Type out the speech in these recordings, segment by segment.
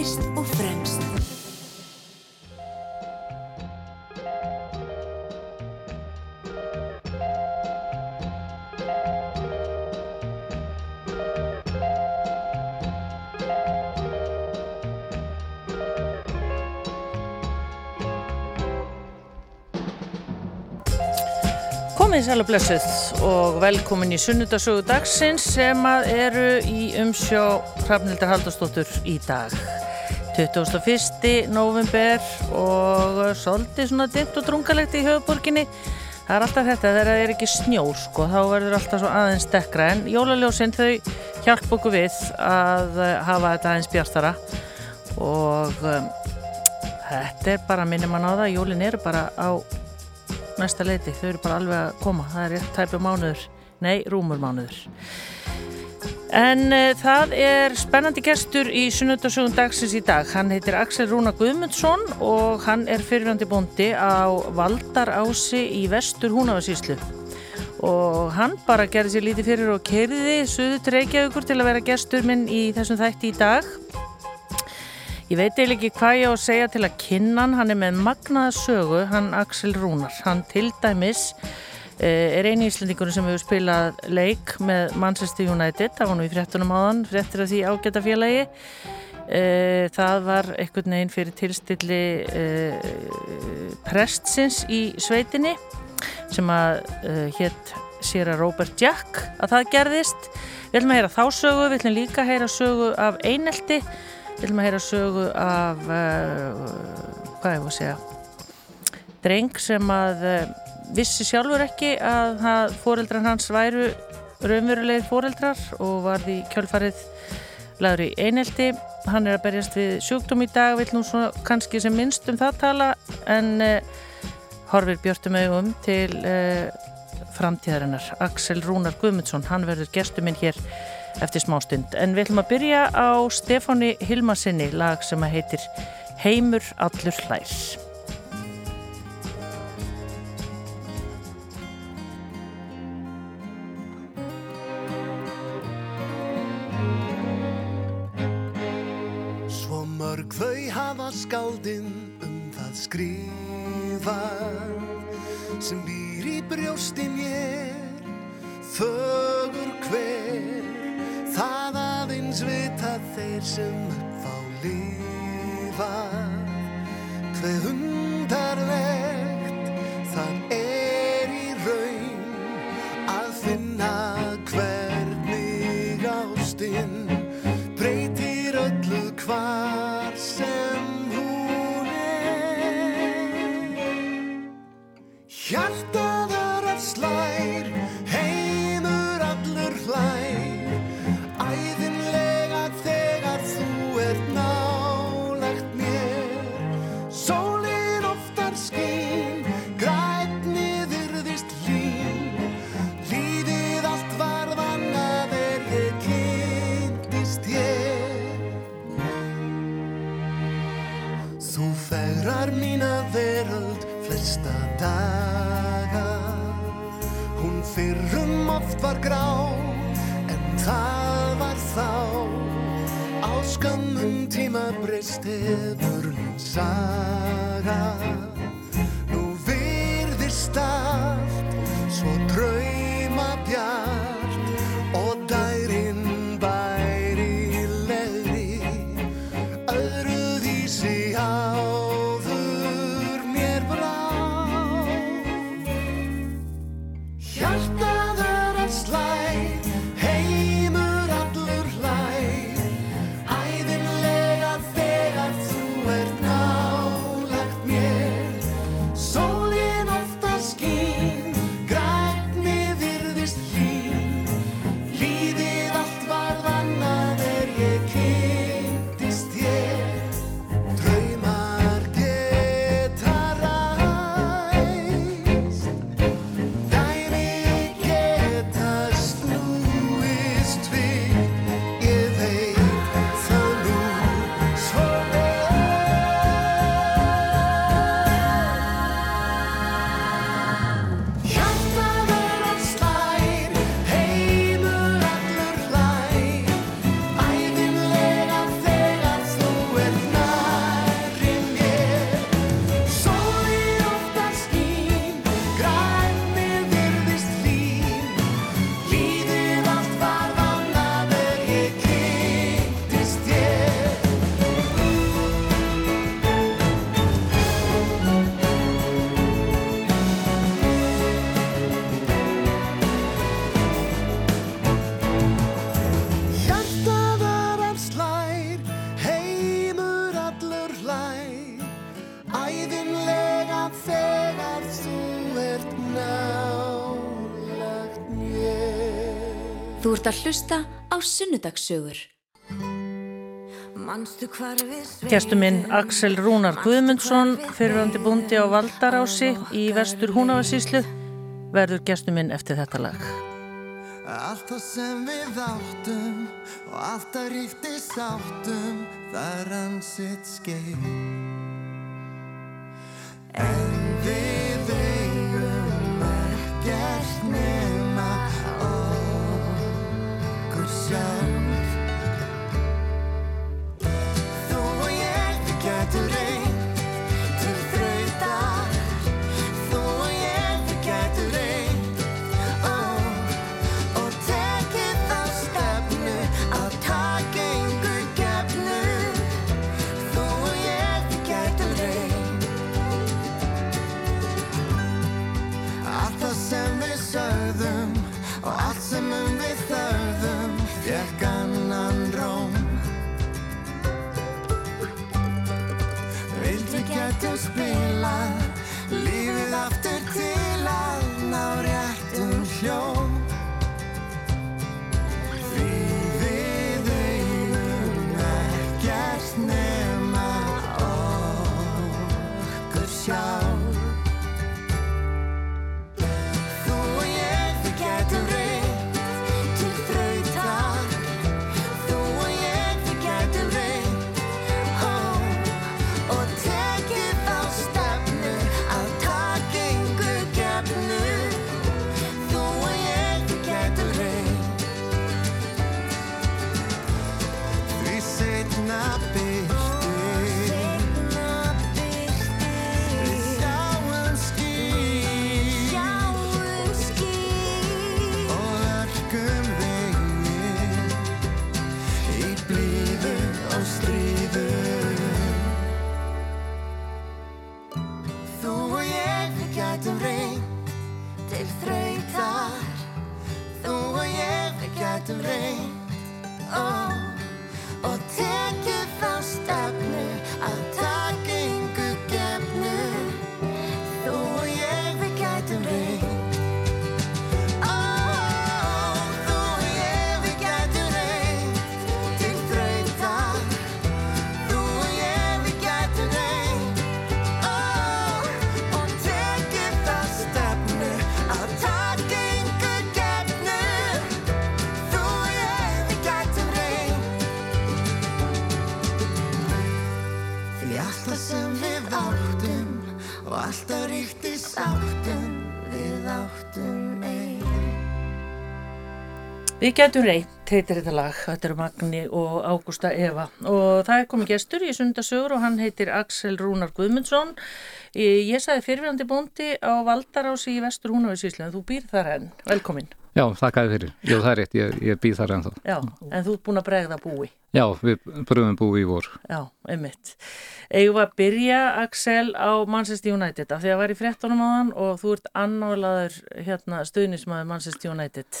fyrst og fremst. Komið sæl og blessuð og velkomin í sunnudasögu dagsins sem að eru í umsjó Hrafnildar Haldarsdóttur í dag. 21. november og svolítið svona dimt og drungalegt í höfuborginni. Það er alltaf þetta, þegar það er ekki snjór sko, þá verður alltaf svo aðeins dekkra. En jólaljósinn þau hjálp okkur við að hafa þetta aðeins bjartara. Og um, þetta er bara minnum að ná það, jólinn eru bara á næsta leiti, þau eru bara alveg að koma. Það er rétt tæpu mánuður, nei, rúmur mánuður en uh, það er spennandi gestur í sunnundasögun dagsins í dag. Hann heitir Axel Rúna Guðmundsson og hann er fyrirvændi bóndi á Valdarási í vestur Húnavarsíslu og hann bara gerði sér lítið fyrir og kerði suðu til Reykjavíkur til að vera gestur minn í þessum þætti í dag. Ég veit eiginlega ekki hvað ég á að segja til að kynna hann, hann er með magnaða sögu, hann Axel Rúnar. Hann til dæmis er eini íslendingur sem hefur spilað leik með Manchester United, það var nú í frettunum áðan, frettir af því ágæta félagi. Eh, það var einhvern veginn fyrir tilstilli eh, prestsins í sveitinni sem að hétt sér að Robert Jack að það gerðist. Við ætlum að heyra þá sögu, við ætlum líka að heyra sögu af einelti Við ætlum að heyra sögu af, hvað ég voru að segja, dreng sem að vissi sjálfur ekki að fóreldran hans væru raunverulegir fóreldrar og var því kjölfarið laður í einelti. Hann er að berjast við sjúkdóm í dag, vil nú svona kannski sem minnst um það tala en uh, horfir björnum augum til framtíðarinnar. Axel Rúnar Guðmundsson, hann verður gestuminn hér eftir smástund. En við ætlum að byrja á Stefáni Hilmarsinni lag sem að heitir Heimur allur hlær. Þeir sem upp á lifa Hver hundarlegt hefur mín ert að hlusta á Sunnudagssögur. Gæstu minn Axel Rúnar Guðmundsson, fyrirvandi búndi á Valdarási í vestur Húnavarsíslu, verður gæstu minn eftir þetta lag. Allt það sem við áttum og allt það ríkti sáttum það rann sitt skeið En við eigum ekkert nema Við getum reynt, heitir þetta lag, þetta eru Magni og Ágústa Eva og það er komið gestur í sundasögur og hann heitir Axel Rúnar Guðmundsson. Ég, sagði fyrirvændi búndi á Valdarási í vestur Húnavísíslu en þú býr þar enn, velkomin. Já, þakkaði fyrir. Jú, það er rétt, ég, ég býð þar ennþá. Já, en þú ert búin að bregða búi. Já, við pröfum búi í vor. Já, einmitt. Að byrja, Axel, á Manchester United af því að það var í fréttunum á þann og þú ert annálaður hérna, stuðnismæður Manchester United.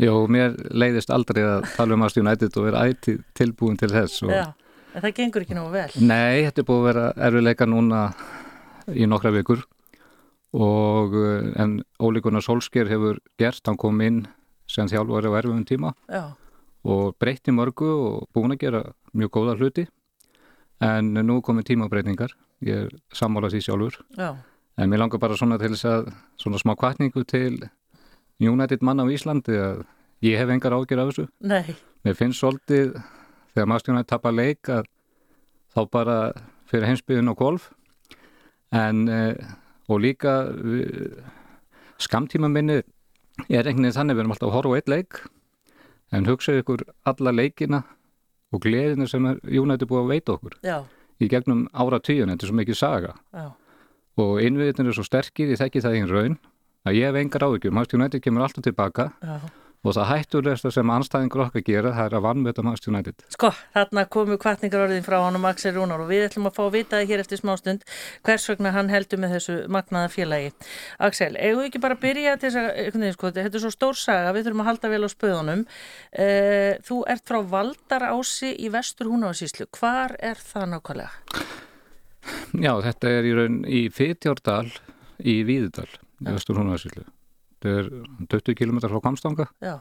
Jó, mér leiðist aldrei að tala um Manchester United og vera ætti tilbúin til þess. Og... Já, en það gengur ekki nógu vel. Nei, þetta er búið að vera erfiðleika núna í nokkra vikur og eh, en Óli Gunnar Solskjær hefur gert, hann kom inn sem þjálfari á erfiðum tíma Já, og breytti mörgu og búin að gera mjög góða hluti en nú komið tímabreitingar, ég er sammála því sjálfur já, En mér langar bara svona til þess að svona smá kvartningu til United mann á Íslandi að ég hef engar ágjör af þessu. nei, Mér finnst svolítið þegar Master United tapar leik að þá bara fyrir heimsbyðin og golf. En eh, og líka eh, skamtíma minni er einhvern veginn þannig við erum alltaf að horfa á eitt leik en hugsaðu ykkur alla leikina og gleðina sem United búið að veita okkur já, í gegnum ára tíun, þetta er svo mikið saga. Já, og innviðin er svo sterkir, ég þekki það í einn raun að ég hef engar áhyggjur, Manchester United kemur alltaf tilbaka já. og það hættulegsta sem anstæðingur okkar gera það er að vannmeta Manchester United Sko, þarna komu kvartningar orðin frá honum Axel Rúnar og við ætlum að fá að vita það hér eftir smástund hvers vegna hann heldur með þessu magnaða félagi. Axel, eigum við ekki bara að byrja til þess að, sko, þetta er svo stór saga, við þurfum að halda vel á spöðunum. Uh, þú ert frá Valdarási í vestur Húnáðsíslu. Hvar er það nákvæmlega? Já, þetta er í raun í Fytjórdal í Víðudal í Vestur Húnaðarsýlu þetta er 20 km frá Kamstanga Já,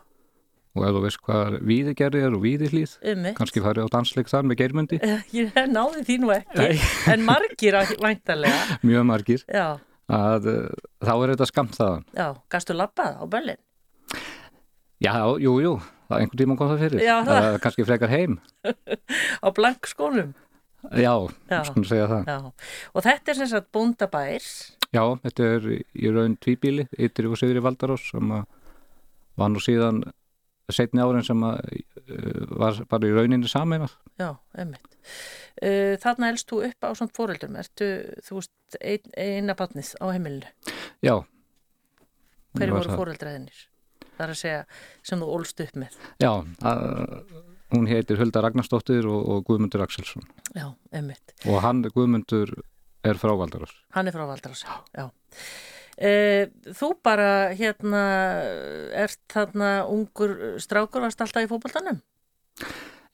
og ef þú veist hvað víðigerði er og víðihlýð mitt. kannski farið á dansleik þar með geirmundi Ég náði því nú ekki, en margir væntanlega. mjög margir Já, að uh, þá er þetta skamt þaðan já, gastu labbað á böllin? já, jú, jú, það er einhvern tíma kom það fyrir Já, það. Eða kannski frekar heim Á blank skónum? já, Já. skulum segja það Já, og þetta er sem sagt bóndabær. Já, þetta er í- raun tvíbíli ytri og siðri Valdarós sem var nú síðan setni árin sem að uh, var bara í rauninni sameinað Já, einmitt. Uh, þarna elst þú upp á svona fóreldrum, ertu, þú veist, ein, eina batnið á heimilinu. já Hverju voru það. fóreldraðinir? Það er að segja sem þú ólst upp með. Já, að, hún heitir Hulda Ragnarsdóttir og, og Guðmundur Axelsson Já, einmitt. og hann, Guðmundur, er frá Valdarás. Hann er frá Valdarás. Já. Uh, þú bara hérna ert þarna ungur strákur varst alltaf í fótboltanum?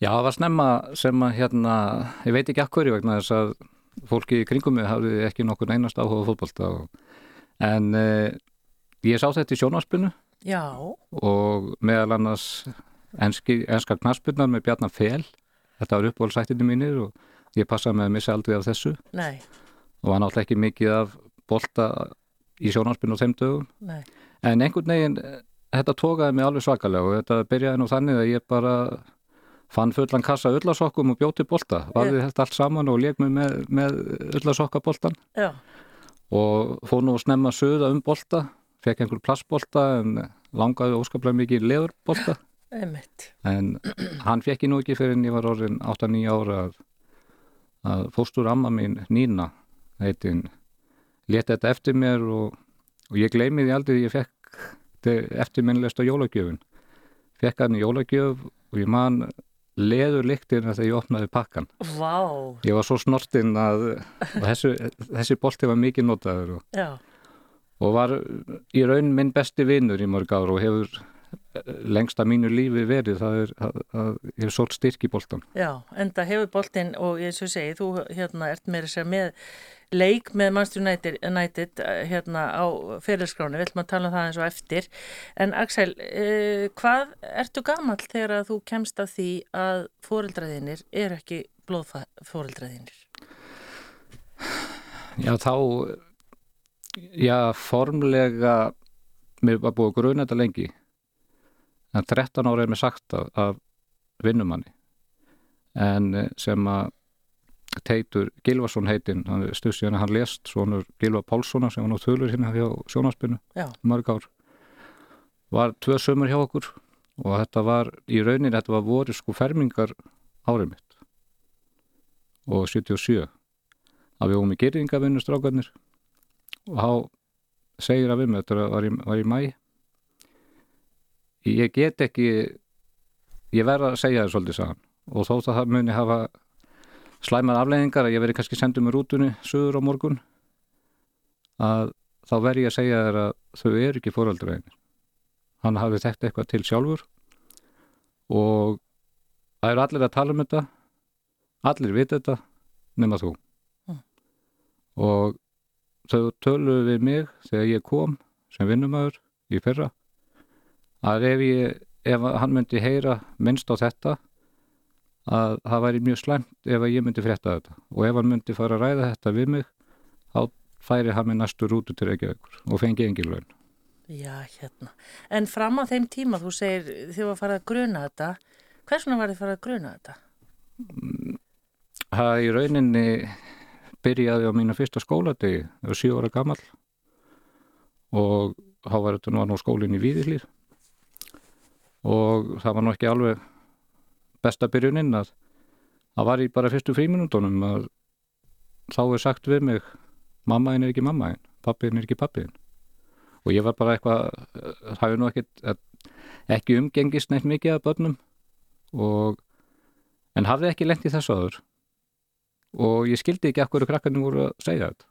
Já, það var snemma sem að hérna, ég veit ekki að hverju vegna þess að fólki í kringum mig hafði ekki nokkur einast áhuga og, en eh, ég sá þetta í sjónvarspinu Já, og meðal annars enski, enska knaspurnar með Bjarnar Fel þetta var uppbólsættinu mínir og ég passaði með að missa aldrei af þessu nei, og var náttúrulega ekki mikið af bolta í sjónvarspinu á þeim dögum nei. En einhvern veginn, eh, þetta tókaði mig alveg svakalega og þetta byrjaði nú þannig að ég bara fann fullan kassa öllasokkum og bjóti bolta. Varði þetta allt saman og leik mig með, með öllasokkaboltan Já, og fór nú að snemma söða um bolta, fekk einhver plastbolta en langaði óskaplega mikið leðurbolta. En hann fekk ég nú ekki fyrir en ég var orðin 8-9 ára að fóstur amma mín Nína heitin leta þetta eftir mér og, og ég gleymi því aldrei ég fekk eftirminnlegst á jólagjöfun fekk hann í jólagjöf og ég man leður lyktin þegar ég opnaði pakkan Vá, ég var svo snortinn að og þessi, bolti var mikið notaður og, og var í raun minn besti vinnur í mörg ár og hefur lengst að mínu lífi verið það er að, að ég hef svolít styrk í boltan já, enda hefur boltinn og ég svo segi, þú hérna ert meira sér með leik með Manchester United, United eh, hérna á fyrirskránu, við ætlum að tala um það eins og eftir. En Axel, uh, hvað ertu gamall þegar að þú kemst að því að fóreldraðinir er ekki blóðfóreldraðinir? Já, þá, já, formlega, mér var búið að gruna þetta lengi, en 13 ára er mér sagt af, af vinnumanni, en eh, sem að Teitur Gilvason heitinn, hann stuðs síðan að hann lest svonur Gilva Pálssona sem var nú þölur hérna hjá sjónaspinu mörg ár, var tvö sömur hjá okkur og þetta var í rauninni, þetta var voru sko fermingar árið mitt og 77 að við vorum í gerðingavinnu strákarnir. Og þá segir að við með þetta var í, var í mæ ég get ekki ég verð að segja það svolítið sagan og þó það muni hafa slæmar afleiðingar að ég veri kannski sendið með rútunni söður á morgun að þá verð ég að segja þér að þau eru ekki fóröldræðinir hann hafi þekkt eitthvað til sjálfur. Og það eru allir að tala um þetta allir vita þetta nema þú. Mm. og þau töluðu við mig þegar ég kom sem vinnumæður í fyrra að ef, ég, ef hann myndi heyra minnst á þetta að það væri mjög slæmt ef að ég myndi frétta þetta og ef hann myndi fara að ræða þetta við mig þá færi hann með næstu rútu til Reykjavíkur og fengi engin laun já, hérna. En fram á þeim tíma, þú segir þið var að fara að gruna þetta, hversuna var þið fara að gruna þetta? Það í rauninni byrjaði á mína fyrsta skóladegi, það var 7 ára gammal og þá var þetta nú skólinn í Víðislýr og það var nú ekki alveg besta byrjuninn að það var í bara fyrstu fríminútonum að þá er sagt við mig mammaðin er ekki mammaðin, pappiðin er ekki pappiðin og ég var bara eitthvað það hefur nú ekki, ekki umgengist neitt mikið af börnum. Og en hafði ekki lent í þessu aður og ég skildi ekki hverju krakkarnir voru að segja þetta.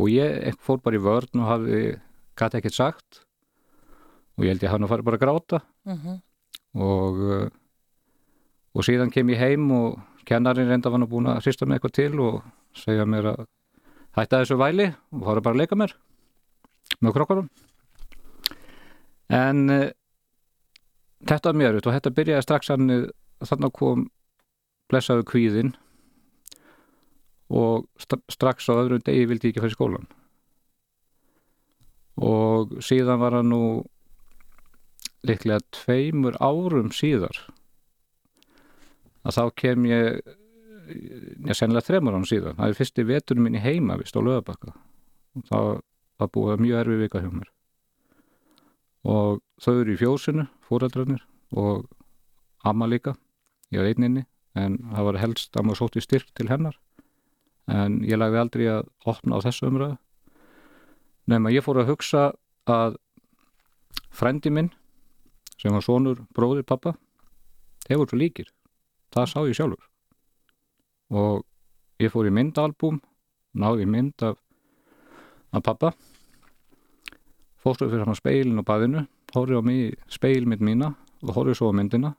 Og ég fór bara í vörn og hafði gæti ekkert sagt og ég held ég hann að fara bara að gráta. Og uh, og síðan kem ég heim og kennarinn reynda var nú búin að hrista mig eitthvað til og segja mér að hætta þessu væli og fara bara að leika mér með krokkarum en uh, þetta mér og þetta byrjaði strax hann þannig kom blessaðu kvíðin og st strax á öðrum degi vildi ég ekki fara í skólan og síðan var hann nú líklega tveimur árum síðar. Að þá kem ég ég sennilega þremur án síðan það er fyrsti veturinn minn í heima vist á löðabakka það var búið mjög erfi vika hjá mér. Og þau eru í fjósinu fóreldrarnir og amma líka ég var einninni en það var helst að maður sótti styrk til hennar. En ég lagði aldrei að opna á þessu umræðu. Nema ég fór að hugsa að frændi minn sem var sonur bróðir pappa þeir voru svo líkir. Það sá ég sjálfur. Og ég fór í myndalbúm náði mynd af, af pappa fórstuð fyrir hann speilin og baðinu horfið á mig speilmynd mína og horfið svo á myndina.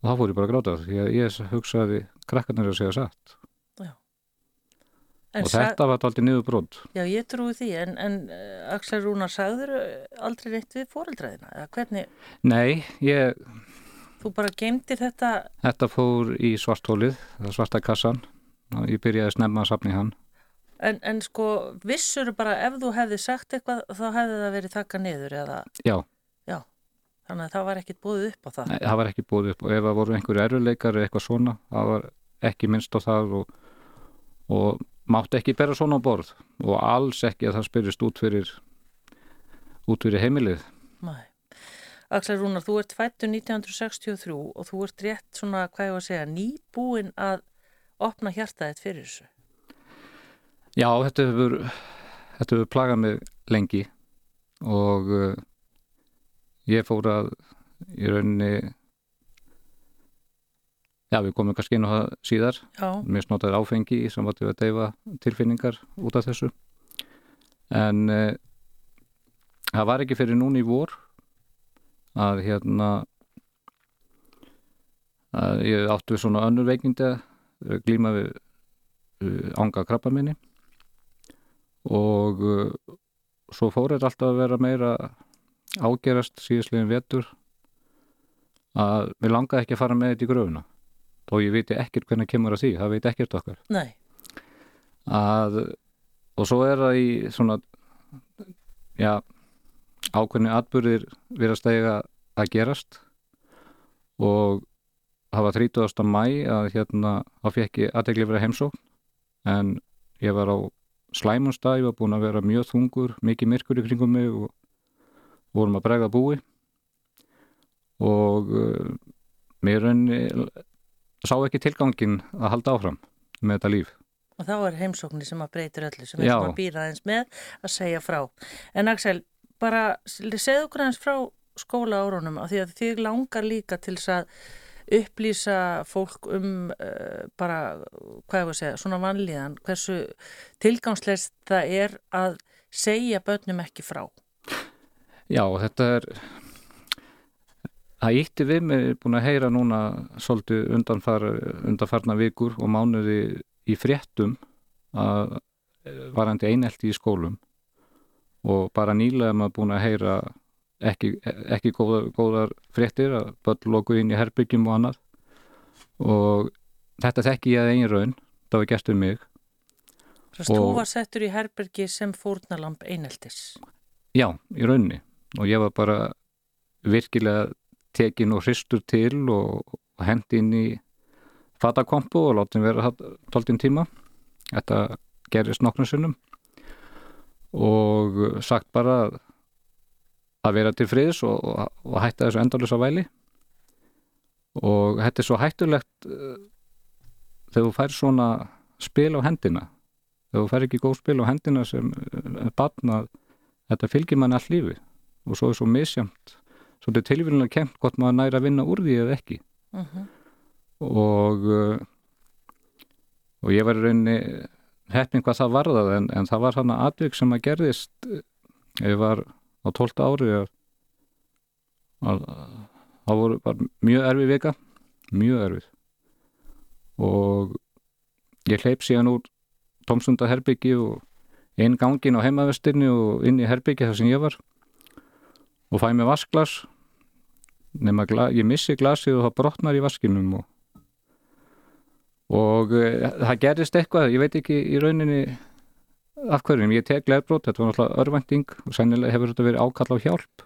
Og þá fór ég bara að gráta því að ég hugsaði krakkarnir að segja satt En og þetta var aldrei niður brot Já, ég trúi því, en, en uh, Axel Rúnar sagður aldrei neitt við fóreldraðina, eða hvernig, nei, ég, þú bara geymdir þetta, þetta fór í svartólið svarta kassan og ég byrjaði snemma að safna í hann. En, en sko, vissur bara ef þú hefði sagt eitthvað, þá hefði það verið taka niður, eða, já, já, þannig að það var ekkit búið upp á það. Nei, það var ekki búið upp og ef það voru einhverju erfuleikar eða eitthvað svona, það var ekki minnst á það og, og mátti ekki bera svona á borð og alls ekki að það spyrjist út fyrir út fyrir heimilið Nei. Axel Rúnar, þú ert fættur 1963 og þú ert rétt svona, hvað ég var að segja, nýbúin að opna hjartaðið fyrir þessu. Já, þetta hefur þetta hefur plagað mig lengi og uh, ég fór að í rauninni já, við komum kannski inn á það síðar. Já, mér snotaði áfengi sem var til að deyfa tilfinningar út af þessu. En uh, það var ekki fyrir núna í vor að hérna að ég áttu við svona önnur veikindi að glíma við uh, anga krabba minni og uh, svo fór þetta alltaf að vera meira ágerast síðastlegin vetur að við langaði ekki að fara með þetta í gröfuna þó ég viti ekkert hvernig kemur að því, það veit ekkert okkar nei, að, og svo er það í svona já, ákveðni atbyrðir virðast eiga að gerast og það var 30. mæ að hérna þá fekk ég aðtegli vera heimsókn en ég var á slæmunstað, ég var búin að vera mjög þungur mikið myrkur í kringum mig og vorum að bregða búi og uh, mér raunni sá ekki tilgangin að halda áfram með þetta líf og þá er heimsóknir sem að breytir öllu sem við erum að býra aðeins með að segja frá. En Axel, bara segðu okkur aðeins frá skóla árunum af því að þig langar líka til þess að upplýsa fólk um uh, bara, hvað ég var að segja, svona vanlíðan, hversu tilgangsleist það er að segja börnum ekki frá. Já, þetta er það ítti við mig búin að heyra núna svolítið undanfar, undanfarna vikur og mánuði í fréttum að varandi einelti í skólum. Og bara nýlega maður búin að heyra ekki, ekki góðar, góðar fréttir að börn loku inn í herbyggjum og annað. Og þetta þekki ég að eigin raun það var gert um mig. Þú var settur í herbergi sem fórnalamb eineltis. Já, í rauninni. Og ég var bara virkilega tekin og hristur til og, og hendi inn í fatakompu og látin vera tóltinn tíma. Þetta gerist nokkrum sinnum. Og sagt bara að, vera til friðs og, og, og hætta þessu endalisa væli. Og þetta er svo hættulegt uh, þegar þú fær svona spil á hendina. Þegar þú fær ekki góð spil á hendina sem uh, barn að þetta fylgir mann all lífi og svo er svo misjamt svolítið tilvíðanlega kemmt hvort maður næri að vinna úr því eða ekki. Uh og uh, og ég var í rauninni heppin hvað það varðað en, en það var hann að atvik sem að gerðist uh, ég var á 12 ári að, að það voru bara mjög erfið vika mjög erfið. Og ég hleyp síðan úr Tómsunda herbyggi og inn gangin á heimavestinni og inn í herbyggi þar sem ég var og fæ mér vasklas nema ég missi glasið og það brotnar í vaskinum og, og uh, það gerist eitthvað, ég veit ekki í rauninni af hverjum, ég tek leðbrot, þetta var náttúrulega örvænting og sennilega hefur þetta verið ákall á hjálp.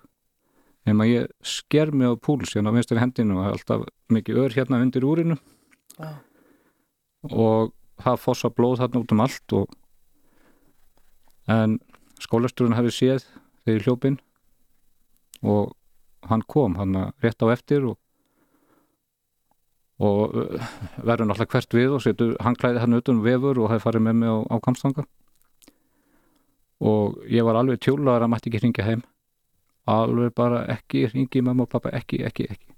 Nema ég sker mig á púls hérna á vinstri hendinu og alltaf mikið ör hérna undir úrinu. Já. og það fossa blóð þarna út um allt og en skólasturinn hafi séð þegar hljópin og hann kom hann rétt á eftir og og uh, verður náttúrulega hvert við og setur hangklæði hann utan um vefur og hafi farið með mig á, á kamstanga og ég var alveg tjólaðar að mætti ekki hringja heim alveg bara ekki hringi mamma og pappa, ekki, ekki, ekki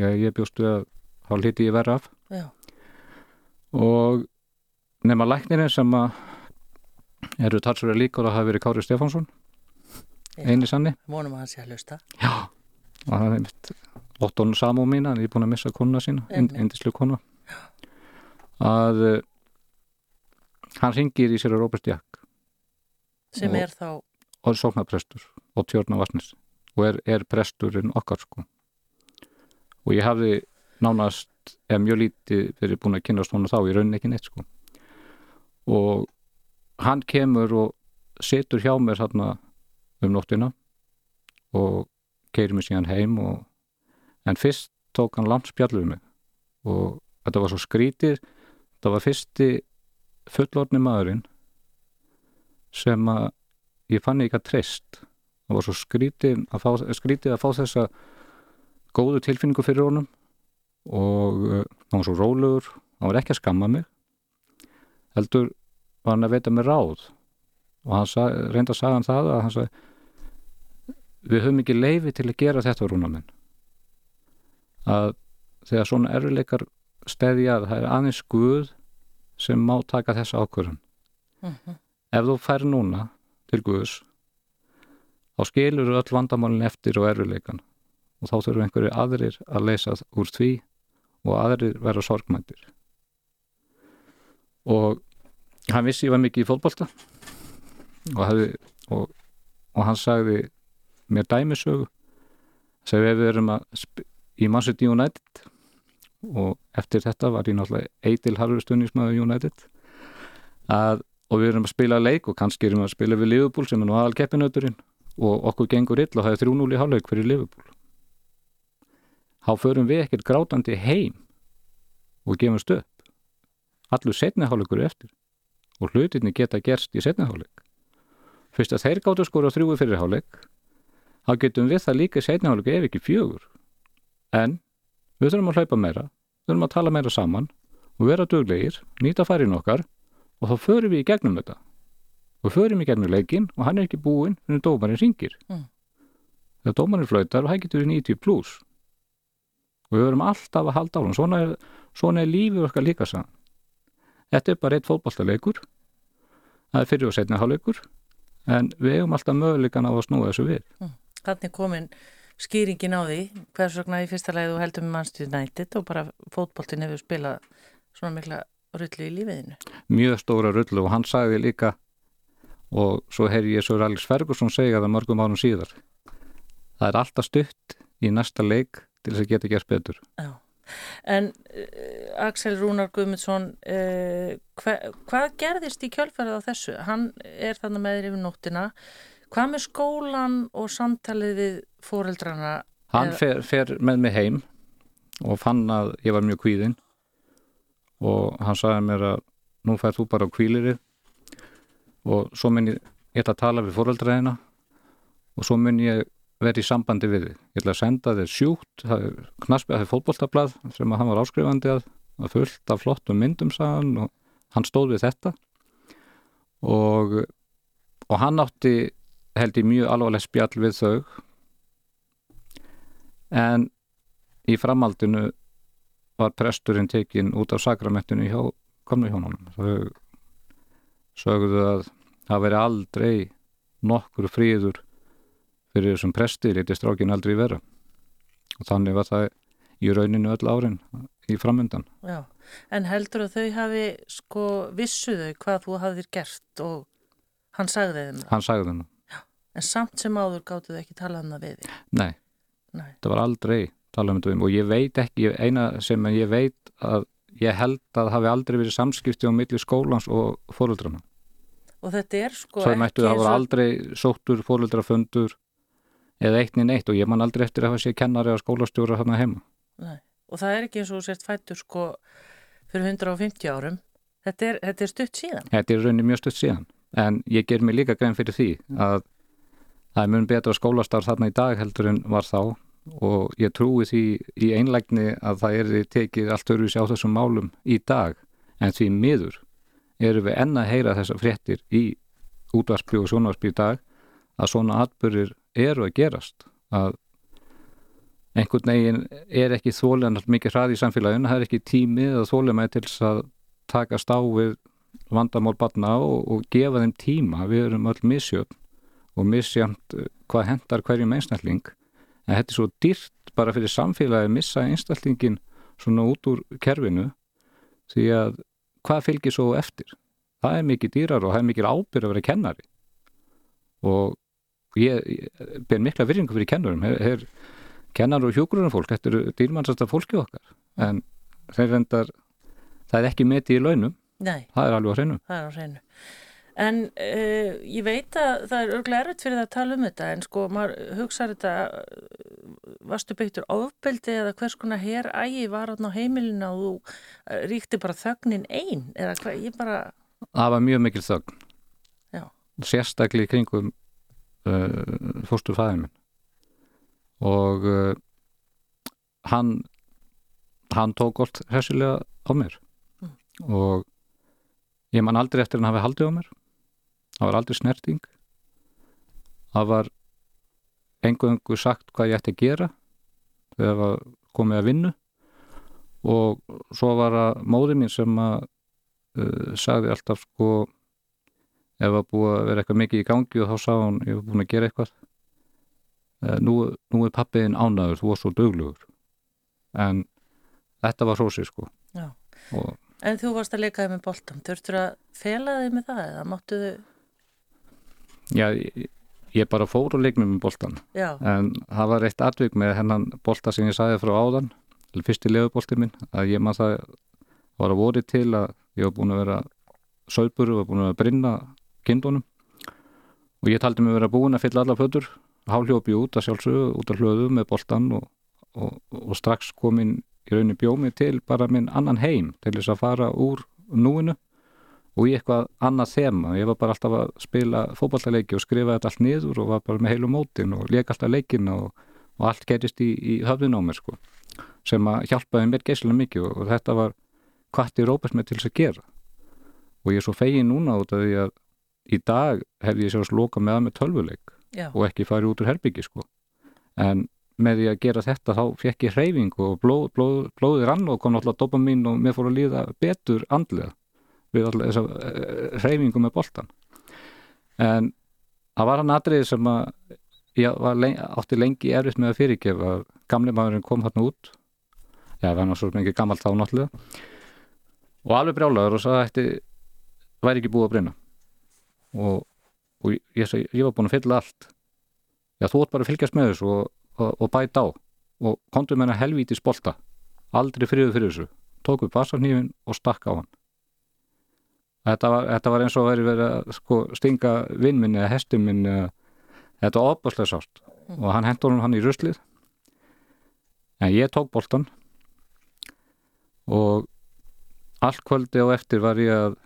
ég, ég bjóstu að þá hliti ég verða af Já. og nema læknirinn sem að eru talsverið líkur að hafa verið Kári Stefánsson. Eini sanni. Vonum að hann sé að hlusta. Já, og það er mitt óttónu samú mín, hann er búin að missa konuna sína Einmitt. indislu konu að uh, hann ringir í sér að Róbert Jakk Sem Og- er þá, og er sóknarprestur og tjórna Vassnes og er, er presturinn okkar sko. Og ég hafði nánast eða mjög lítið verið búin að kynast honum þá í rauninni ekki neitt sko. Og hann kemur og situr hjá mér þarna um nóttina og keirir mig síðan heim og en fyrst tók hann langt spjallið við mig og þetta var svo skrítið. Þetta var fyrsti fullorðni maðurinn sem að ég fann ekki að treyst. Það var svo skrítið að fá, skrítið að fá þessa góðu tilfinningu fyrir honum og uh, hann var svo rólegur hann var ekki að skamma mig heldur var hann að veita mér ráð. Og hann sa, reynda að sagða hann það að hann sagði við höfum ekki leifi til að gera þetta rúna minn. Að þegar svona erfileikar steðja að það er aðeins Guð sem má taka þessa ákvörðun. Mhm. ef þú fær núna til Guðs þá skilur öll vandamálin eftir og erfileikan og þá þurfum einhverju aðrir að leysa úr því og aðrir vera sorgmæntir og hann vissi ég var mikið í fótbolta. Og, og, og hann sagði mér dæmisögu sem við erum að í Manchester United. Og eftir þetta var ég náttúrulega eitil harfur stunningsmaður United. Að, og við erum að spila leik og kannski erum við að spila við Liverpool sem er nú aðal keppinauturinn og okkur gengur ill og það er 3-0 í hálfleik fyrir Liverpool. Þá förum við ekkert grátandi heim og gefumst upp. Allur setni hálfleikur er eftir. Og hlutinni geta gerst í setni hálfleik. Fyrst að þeir gáttu skora þrjúi fyrir hálfleik þá getum við það líka í setni hálfleik ef ekki fjögur. En við þurfum að hlaupa meira við þurfum að tala meira saman og vera duglegir, nýta færin okkar og þá förum við í gegnum þetta. Og förum í gegnum leikin og hann er ekki búinn fyrir dómarinn ringir Mm. þegar dómarinn flautar og það getur við 90 pluss og við verum alltaf að halda á hann svona er, svona er lífið okkar líka saman þetta er bara eitt fótballtaleikur það er fyrir og setni hálfleikur. En við eigum alltaf möguleikan á að snúa þessu við þannig komin skýringin á því, hvers vegna í fyrsta þú heldur með Manchester United og bara fótboltin hefur spilað svona mikla rullu í lífiðinu. mjög stóra rullu og hann sagði líka og svo heyri ég svo Alex Ferguson segja það mörgum árum síðar það er alltaf stutt í næsta leik til þess að geta gert betur Já. En uh, Axel Rúnar Guðmundsson, uh, hva, hvað gerðist í kjölfærið á þessu? Hann er þannig með þér yfir nóttina. Hvað með skólan og samtalið við fóreldrana? hann fer, fer með mig heim og fann að ég var mjög kvíðinn og hann sagði mér að nú fær þú bara á kvílirið og svo mun ég, ég ætla að tala við fóreldraðina og svo mun ég vera í sambandi við þig. Ég ætla að senda þér sjúkt, það er knaspið, það er fótboltablað sem að hann var áskrifandi að, að fullt af flottum myndum sagðan og hann stóð við þetta og, og hann átti held ég mjög alvarleg spjall við þau en í framhaldinu var presturinn tekinn út af sakramentinu hjá komnu hjónunum þau sögðu að það veri aldrei nokkur fríður fyrir þessum presti lítið strákin aldrei vera og þannig var það í rauninu öll árin í framöndan Já. En heldur að þau hafi sko vissu þau hvað þú hafðir gert og hann sagði þeim það. hann sagði það nú, En samt sem áður gáttu þau ekki talað um það við þig. nei, Nei. það var aldrei tala um þetta við og ég veit ekki, eina sem ég veit að ég held að hafi aldrei verið samskipti á milli skólans og fóröldrana. og þetta er sko Svo mættu það og- aldrei sóttur fóröldrafundur eða eitt niður neitt og ég man aldrei eftir að hafa sé kennari að skólastjóra þarna heima. Nei. og það er ekki eins og sért fættur sko fyrir 150 árum þetta er, þetta er stutt síðan Þetta er raunin mjög stutt síðan en ég ger mig líka grein fyrir því að það er mun betra skólastar þarna í dag heldur en var þá. Og ég trúi því í einlægni að það er tekið allt öruvísi á þessum málum í dag. En því miður erum við enn að heyra þessar fréttir í útvarspi og sjónvarspi í dag að svona atbyrðir eru að gerast. Að einhvern veginn er ekki þólega mikið hraði í samfélaginu, það er ekki tími eða þólega með til þess að takast á við vandamál barna og, og gefa þeim tíma, við erum öll misjöfn og misjöfnt eh, hvað hendar hverjum einstakling. En þetta er svo dýrt bara fyrir samfélagi að missa einstaklingin svona út úr kerfinu því að hvað fylgir svo eftir? Það er mikið dýrar og það er mikið ábyrð að vera kennari. Og ég, ber mikla virðingu fyrir kennurum. Her, her, kennar og hjúgrunum fólk þetta eru dýrmannsasta fólki okkar. En þeir reyndar það er ekki metið í launum. Nei, það er alveg á hreinu en uh, ég veit að það er örglega erfitt fyrir það að tala um þetta en sko maður hugsaður þetta uh, varstu beittur ofbeldi eða hvers konar hér ægi var á heimilinu og þú uh, ríkti bara þögnin ein eða hvað, ég bara það var mjög mikil þögn. Já. sérstaklega í kringum uh, fósturfæðin minn. Og uh, hann hann tók allt hressilega á mér. Og ég man aldrei eftir hann hafi haldið á mér það var aldrei snerting. Það var einhverjum sagt hvað ég ætti að gera þegar það var komið að vinnu. Og svo var það móði mín sem að uh, sagði alltaf sko ef það búið að vera eitthvað mikið í gangi og þá sá hún ég var búin að gera eitthvað. Uh, nú, nú er pappiðin ánaður þú var svo duglugur en þetta var hrósi sko. Og En þú varst að leikaði með boltam, þurftur að fela þig með það eða máttu þau, já, ég, bara fór og leik með með boltan já, en það var eitt atvik með hennan bolta sem ég sagði frá áðan fyrsti lefubolti minn að ég maður það var að voru til að ég var búin að vera sögburu og var búin að brinna kindunum. Og ég taldi mig vera búin að fylla alla fötur háljópi út að sjálfsögðu út af hlöðu með boltan og, og, og strax komin í rauninni bjómi til bara minn annan heim til þess að fara úr núinu og í eitthvað annað þema ég var bara alltaf að spila fótballaleiki og skrifa þetta allt niður og var bara með heilu mótin og leik alltaf leikina og, og allt gerist í, í höfðin á mér sko sem að hjálpaði mér geislega mikið og, og þetta var hvað er óbæst með til þess að gera. Og ég er svo fegin núna út af því að í dag hefði ég sér að sloka með að með tölvuleik já, og ekki farið út úr herbyggi sko. En með því að gera þetta þá fekk ég hreyfing og blóð, blóð, blóðið rann og kom náttúrulega dopamin og mér fór að líða betur andlega við alltaf þessa eh, hreyfingu með boltan en það var hann atriði sem að ég lengi, átti lengi erfitt með að fyrirgefa. Að gamli maðurinn kom þarna út. Já, það var svo mikið gammalt þá náttúrulega. Og alveg brjálaður og sagði þetta væri ekki búið að breyna og, og ég, ég, ég var búin að fylla allt. Já, þú ert bara að fylgjast með þessu og, og, og bæta á. Og komdu með hennar helvítis bolta. Aldrei friðu fyrir þessu. Tók upp vasarnýfin og stakk á hann þetta var, þetta var eins og væri verið að sko, stinga vinn minn eða hestum minn eða, þetta var opaslega sást og hann hendur hann í ruslið. En ég tók boltan og allt kvöldi á eftir var ég að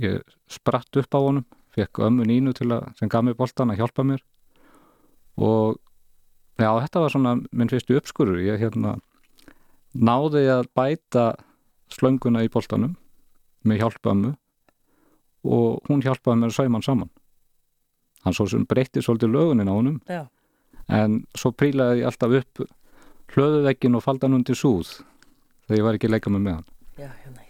ég spratt upp á honum fekk ömmu nínu til að sem gaf mér boltan að hjálpa mér. Og já þetta var svona minn fyrstu uppskurur ég hérna náði að bæta slönguna í boltanum með hjálpa ömmu og hún hjálpaði mér að sauma hann saman hann svo sem breytti svolítið lögunin á honum já, en svo prílaði ég alltaf upp hlöðuvekkin og faldi hann undir súð þegar ég var ekki að leika mig með hann já, hérna hér.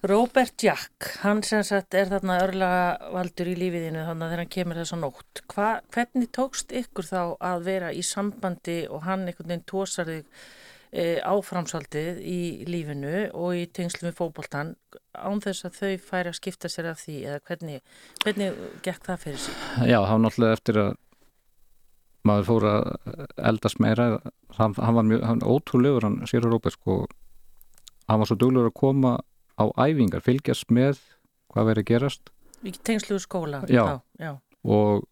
Robert Jack, hann sem sagt er þarna örlaga valdur í lífiðinu þannig að þegar hann kemur þessa nótt. Hva, hvernig tókst ykkur þá að vera í sambandi og hann einhvern veginn tósar þig áframsaldið í lífinu og í tengslu með fótboltan án þess að þau færi að skipta sér af því eða hvernig, hvernig gekk það fyrir sig? Já, það var náttúrulega eftir að maður fór að eldast meira hann, hann var mjög, hann ótrúlegur hann Sýra Róbert sko hann var svo duglegur að koma á æfingar fylgjast með hvað verið gerast Í tengslu skóla. Já. Já, já. og,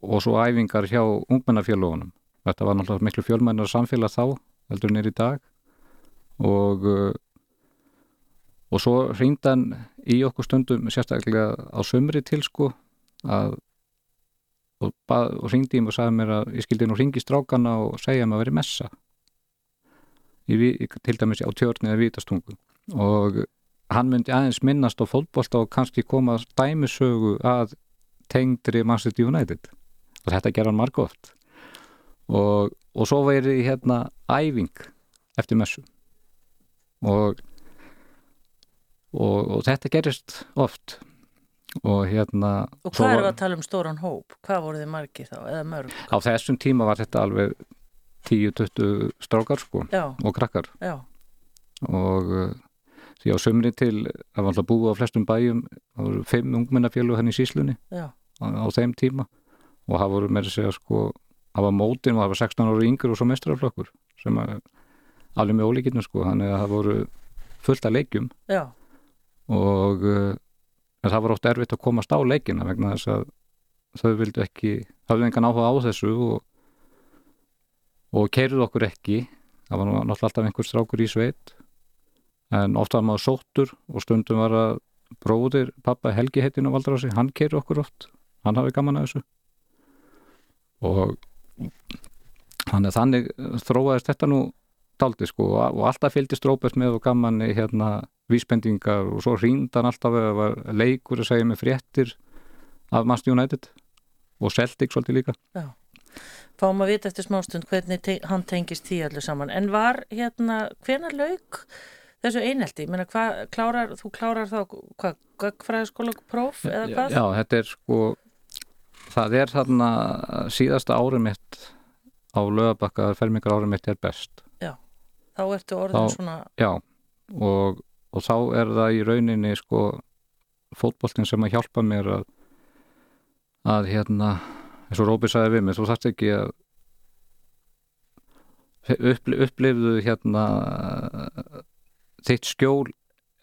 og svo æfingar hjá ungmennafélagunum þetta var náttúrulega miklu fjölmennar samfélag þá heldur en er í dag. Og uh, og svo hringdi hann í okkur stundum sérstaklega á sömri til sko að og, og hringdi í mig og sagði mér að ég skildi nú hringi strákana og segja mér að veri messa. Í, til dæmis á tjörni eða vítastungu og hann myndi aðeins minnast á fótbolta og kannski koma dæmisögu að tengdri Manchester United. Og þetta gerði hann margótt og, og svo væri hérna æfing eftir messu. Og, og, og þetta gerist oft. Og hérna Og hvað var- við að tala um stóran hóp? Hvað voru þið margi þá, eða mörg? á þessum tíma var þetta alveg 10-20 strákar sko Já, og krakkar. Já, og uh, því á sömri til það var alltaf búið á flestum bæjum það voru fimm ungmennafjölu hann í síslunni á, á þeim tíma. Og það voru með að segja sko það var mótin og það var 16 ára yngur og svo mestrarflokkur sem að alveg með ólíkinu sko. Þannig að það voru fullt af leikjum. Já, og en það var oft erfitt að komast á leikina vegna þess að þau vildu ekki hafðu engan áhuga á þessu og, og keiruð okkur ekki. Það var náttúrulega alltaf einhver strákur í sveit. En oft var maður sóttur og stundum var að bróðir pappa Helgi heitinn á Valdarási, hann keiri okkur oft. Hann hafi gaman að þessu. Og þannig, þannig þróaðist þetta nú daldi sko og alltaf fylgdist Róbert með og gaman í hérna vísbendingar og svo hringd hann alltaf eða var leikur að segja með fréttir af Manchester United og Celtic svolítið líka fáum að vita eftir smástund hvernig te hann tengist því allir saman. En var hérna, hvenar lauk þessu einelti? Ég meina, hvað klárar, þú klárar þá, hvað, göggfræðaskóla próf eða hvað? Já, þetta er sko það er þarna síðasta árið mitt á lögabakka fermingar árið mitt er best. Þá ertu orðin Þá- svona, já og, og þá er það í rauninni sko fótboltin sem að hjálpa mér að að hérna eins og Róbi sagði við mig, þú þarft ekki að uppli, upplifðu hérna þitt skjól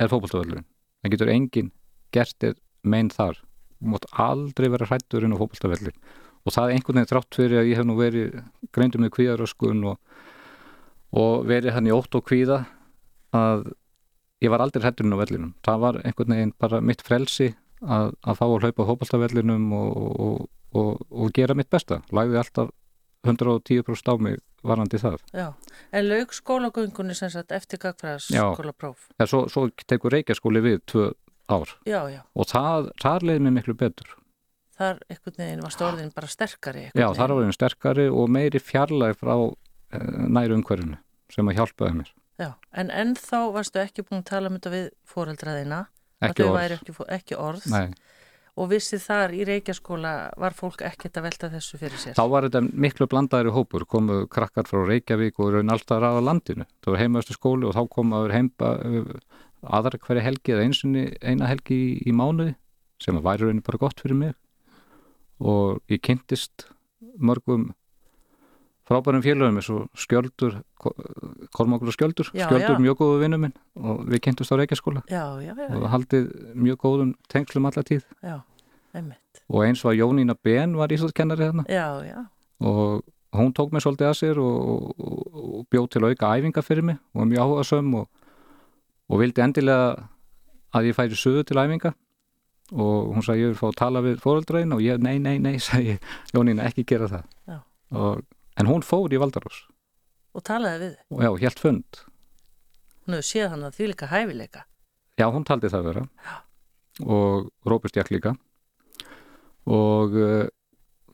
er fótboltavöllurinn. Það getur enginn gert þér mein þar. Þú mátt aldrei vera hrættur inn á fótboltavöllin og það er einhvern veginn þrátt fyrir að ég hef nú verið greindum með kvíðaröskun og, og verið hann í ótt og kvíða að ég var aldrei hrætturinn á vellinum það var einhvern veginn bara mitt frelsi að, að fá að hlaupa á fótboltavellinum og, og, og, og gera mitt besta lagði alltaf 110% á mig varandi það já. En lauk skólagöngunni sem sagt eftir göggfræðaskóla próf? ja, svo, svo tekur reykjaskóli við tvö ár Já, já. og það, þar leiði mér miklu betur Þar einhvern veginn var stórðin bara sterkari. já, veginn. þar var einn sterkari og meiri fjarlæg frá eh, næru umhverfinu sem að hjálpaði mér Já, en ennþá varstu ekki búin að tala um þetta við fóreldraðina, að ekki orð væri ekki, ekki orð Nei. og vissið þar í Reykjaskóla var fólk ekkert að velta þessu fyrir sér. þá var þetta miklu blandaðri hópur komu krakkar frá Reykjavík og raun alltaf aða landinu það var heimaðustu skóli og þá komaður heimba aðra hverja helgi eða einsunni eina helgi í, í mánuði sem að væri raunin bara gott fyrir mig og ég kynntist mörgum frábærum félögum eins og skjöldur Kormákur og skjöldur. Já, skjöldur já. mjög góðu vinnu minn og við kynntust á Reykjaskóla. Já, já, já, og haldið mjög góðum tengslum alla tíð. Og eins var Jónína Ben var Já, já, og hún tók mig svolítið að sér og, og, og bjóð til auka æfinga fyrir mig. Og mjög áhuga söm og, og vildi endilega að ég færi suðu til æfinga og hún sagði ég vil fá að tala við fóreldræðin og ég, nei, nei, nei, sagði Jónína ekki gera það. Já. og, en hún fór í Valdarós og talaði við. og já, helt fund. Hún hefur séð hann að því líka hæfileika. já, hún taldi það vera. Og Róbert Jakk líka. Og uh,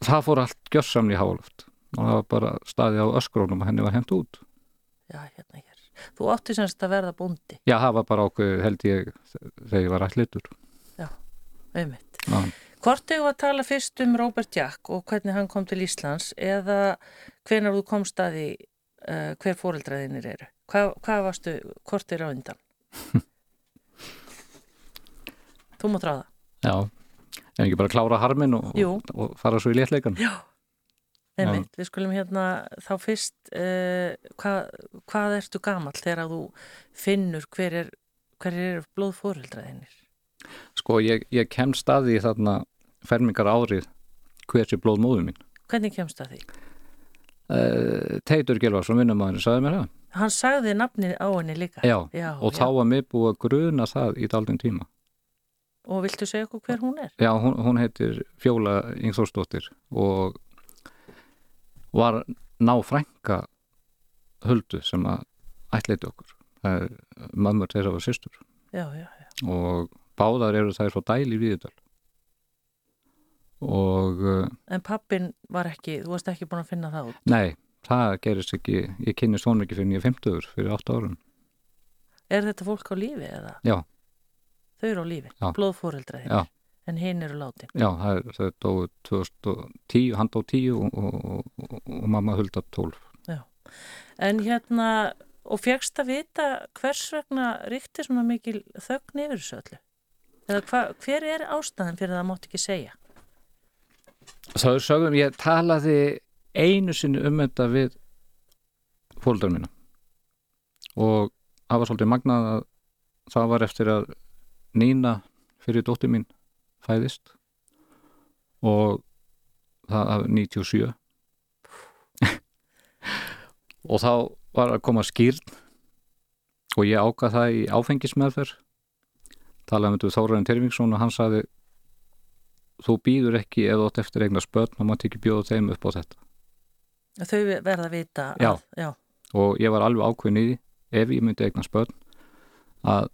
það fór allt gjörsamni í háloft. Og það var bara staðið á öskrónum og henni var hent út. Já, hérna hér. Þú átti semst að verða bóndi, Já, það var bara ákveð held ég þegar ég var ætlitur. Einmitt. Já. Hvort hefur að tala fyrst um Robert Jack og hvernig hann kom til Íslands eða hvenar þú komst að því uh, hver fóreldraðinir eru? Hvað, hvað varstu, hvort er á undan? þú mátt ráða. Já, en ekki bara klára harminn og, og, og fara svo í léttleikan. Já. Einmitt, við skulum hérna þá fyrst uh, hvað, hvað ertu gamall þegar þú finnur hver er, hver er blóðfóreldraðinir? Sko, ég, ég kem staði þarna fermingar árið hversi blóð móður mín. Hvernig kemst það því? Uh, Teitur Gilvarsson, vinnumæður, sagði mér það. Hann sagði nafnið á henni líka. Já, já og þá var mér búið að gruna það í daldin tíma. Og viltu segja okkur hver hún er? Já, hún, hún heitir Fjóla Ingþórsdóttir og var ná frænka huldu sem að ætleiti okkur. Það er mömmur þeirra var systur Já, já, já. og báðar eru þær frá dæli viðdal. Og uh, En pappin var ekki, þú varst ekki búin að finna það út. nei, það gerist ekki, ég kynni svona ekki fyrir nýja 50 fyrir 8 árum. Er þetta fólk á lífi eða? Já, Þau eru á lífi, Já. blóðfóreldraðinir. já. En hinn eru látin. Já, það er, það er dóið 2010, hann dóið 10 og, og, og, og mamma hulda 12. En hérna, og fegst að vita hvers vegna ríkti svona mikil þögn yfir þessu öllu? Eða hva, hver er ástæðan fyrir það að mátt ekki segja? Það er sögum, ég talaði einu sinni um þetta við fóldar mína. Og það var svolítið magnað að það var eftir að Nína fyrir dóttir mín fæðist. Og það af 97 og þá var að koma skýrn og ég ákvað það í áfengismeðferð talaði um þetta við Þóraðin Tervingsson og hann sagði þú býður ekki þú átt eftir eignar spötn og maður ekki bjóða þeim upp á þetta. Þau verða að vita Já. að, já, og ég var alveg ákveðin í því ef ég myndi eignar spötn að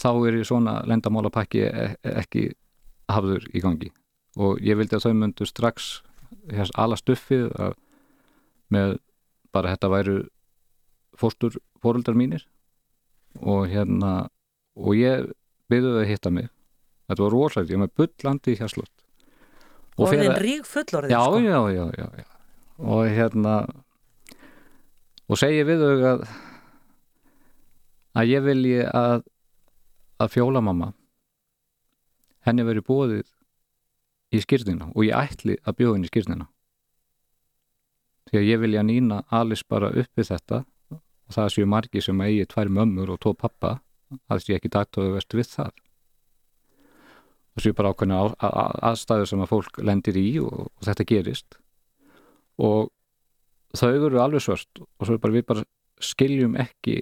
þá er ég svona lendamálapakki e- ekki hafður í gangi. Og ég vildi að þau myndu strax hér ala stuffið með bara þetta væru fóstur fóruldar mínir. Og hérna og ég byrði þau að hitta mig. Þetta var rosalega, ég var með bullandi í hérslott orðin rík fullorðin já, sko. já, já, já, já. Og hérna og segi við þau að að ég vilji að að fjóla mamma. Henni verið bóðið í skýrnina og ég ætli að bjóða henni í skýrnina því að ég vilja nýna Alice bara upp við þetta og það séu margi sem eigi tvær mömmur og tó pappa að sé ekki dagtöðu vest við það. Og séu bara ákveðna aðstæður sem að fólk lendir í og, og þetta gerist. Og þau eru alveg svört og svo er bara við bara skiljum ekki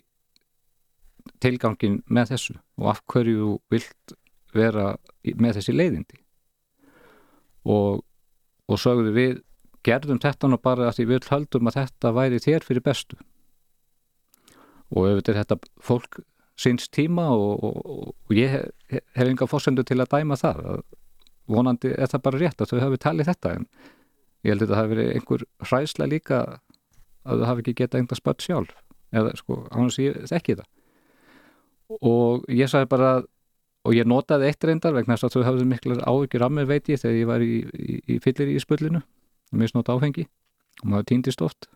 tilgangin með þessu og af hverju þú vilt vera með þessi leiðindi. Og, og sögðu við gerðum þetta nú bara að því við höldum að þetta væri þér fyrir bestu. Og auðvitað er þetta fólk síns tíma og, og, og ég hef, hef enga fórsendu til að dæma það að vonandi er það bara rétt að þau hafi talið þetta en ég held að þetta hafi verið einhver hræsla líka að þau hafi ekki getað einhver spött sjálf eða sko, ánum ég þekki það. Og ég sagði bara og ég notaði eitt reyndar vegna þess að þau hafði miklar áhyggjur af mér veit ég þegar ég var í, í, í fyllir í spullinu mér snótt áfengi og maður týndist oft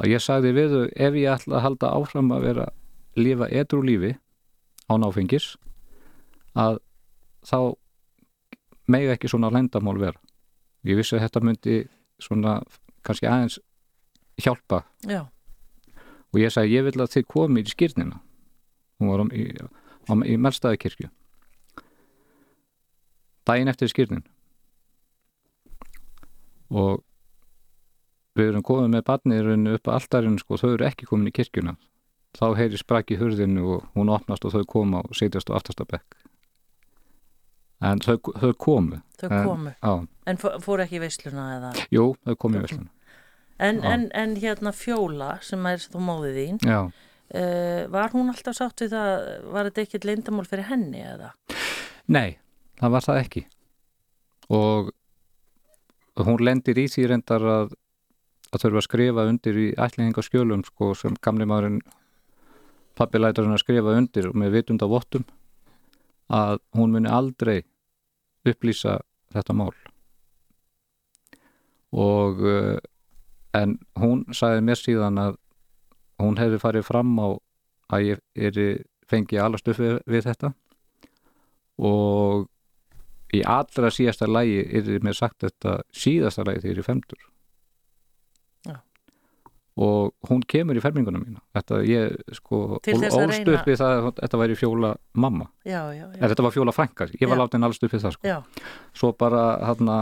að ég sagði við þau ef ég ætla að halda áfram að vera lifa edru lífi án áfengis að þá megi ekki svona lendamál vera. Ég vissi að þetta myndi svona kannski aðeins hjálpa. Já, og ég sagði ég vil að þið komið í skýrnina. Hún var um, í, á, í Melstaðakirkju. Daginn eftir skýrnin. Og við erum komið með barniðurinn upp að alltarinn sko, þau eru ekki komin í kirkjuna þá heyri sprakk í hurðinu og hún opnast og þau koma og setjast á aftasta bekk. En þau, þau komu. Þau En- komu? En fó- fóru ekki í veisluna eða? Jú, þau komu í verslun en, en, en hérna Fjóla sem er þú móðið þín já, uh, var hún alltaf sátt við það var þetta ekkert leyndamál fyrir henni eða? Nei, það var það ekki. Og hún lendir í því reyndar að að þurfa að skrifa undir í ætlingingaskjölum sko sem gamli maðurinn pappi lætur hann að skrifa undir og með vitund af vottum að hún muni aldrei upplýsa þetta mál. Og uh, en hún sagði mér síðan að hún hefði farið fram á að ég er fengi alast upp við, við þetta. Og í allra síðasta lægi er mér sagt þetta síðasta lægi þegar ég er femtur og hún kemur í ferminguna mína. Þetta ég sko að ólst upp við það að þetta væri fjóla mamma. Já, já, já, þetta var fjóla frænka, ég var Já. látin alls upp við það sko. Já, svo bara hann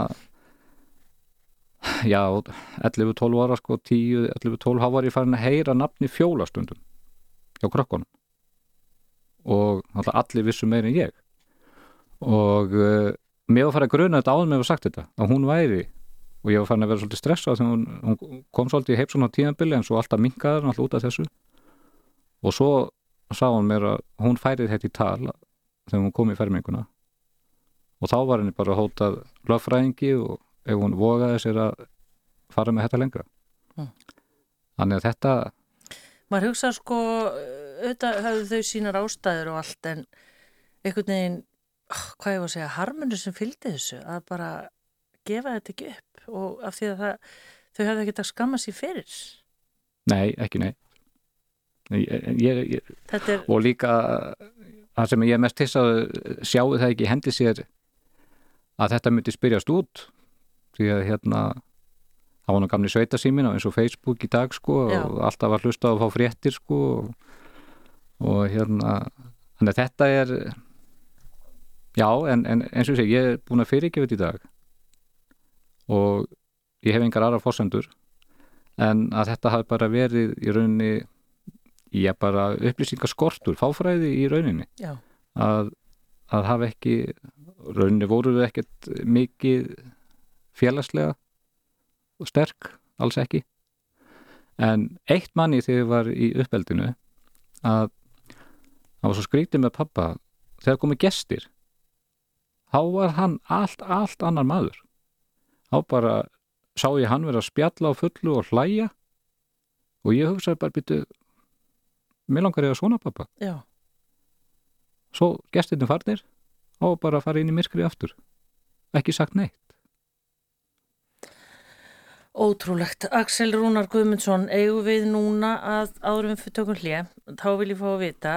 já, 11-12 ára sko 10-11-12 þá var ég farin að heyra nafni fjólastundum hjá krökkunum. Og allir vissu meir en ég. Og uh, mér var farið að gruna þetta áður með að sagt þetta að hún væri og ég var farin að vera svolítið stressað þegar hún, hún kom svolítið í heipsuna tíðanbili en svo alltaf minkaði hann alltaf út af þessu. Og svo sá hún mér að hún færið þetta í tal þegar hún kom í ferminguna. Og þá var henni bara hótað löffræðingi og ef hún vogaði sér að fara með þetta lengra. Mm. þannig að þetta maður hugsa sko auðvitað höfðu þau sínar ástæður og allt en einhvern veginn ah, hvað ég var að segja, harmunir sem fylgdi þessu að bara gefa þetta ekki upp og af því að það, þau hefðu ekki að skamma sér fyrir. Nei, ekki nei. Ég, ég, ég, er, og líka það sem ég er mest hissa sjáu það ekki hendi sér að þetta myndi spyrjast út? Því að hérna það var nú gamli sveitasímin á eins og Facebook í dag sko Já. og alltaf var hlusta að fá fréttir sko og, og hérna þannig að þetta er já en, en eins og ég segi ég er búin að fyrirgefa þetta í dag og ég hef engar aðra fórsendur en að þetta hafi bara verið í rauninni ég bara upplýsingaskortur, fáfræði í rauninni. Að, að hafa ekki rauninni voru við ekkert mikið félagslega og sterk, alls ekki. En eitt manni þegar ég var í uppeldinu að það var svo skrítið með pappa þegar komið gestir þá var hann allt, allt annar maður þá bara sá ég hann vera að spjalla á fullu og hlæja. Og ég hugsaði bara býtu mér langar ég að svona pappa já, svo gestirni farnir og bara fara inn í myrkrið aftur. Ekki sagt neitt. Ótrúlegt. Axel Rúnar Guðmundsson eigum við núna að árum fyrir tökum hlje þá vil ég fá að vita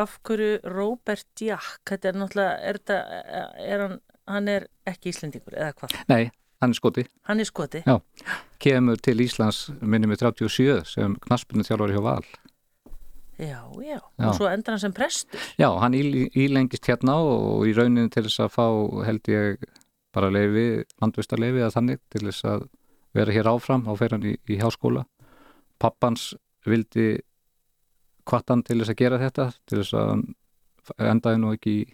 af hverju Robert Jack þetta er náttúrulega, er, þetta, er hann hann er ekki Íslendingur eða hvað? Nei, hann er skoti, hann er skoti Já. kemur til Íslands minni með 37 sem knaspinu þjálfari hjá Val. Já, já, Já. og svo endur hann sem prestur. Já, hann í, ílengist hérna og í rauninni til þess að fá held ég bara leifi, landvistarleifi að þannig til þess að vera hér áfram. Á fer hann í, í háskóla. Pappans vildi kvartan til þess að gera þetta til þess að endaði nú ekki í,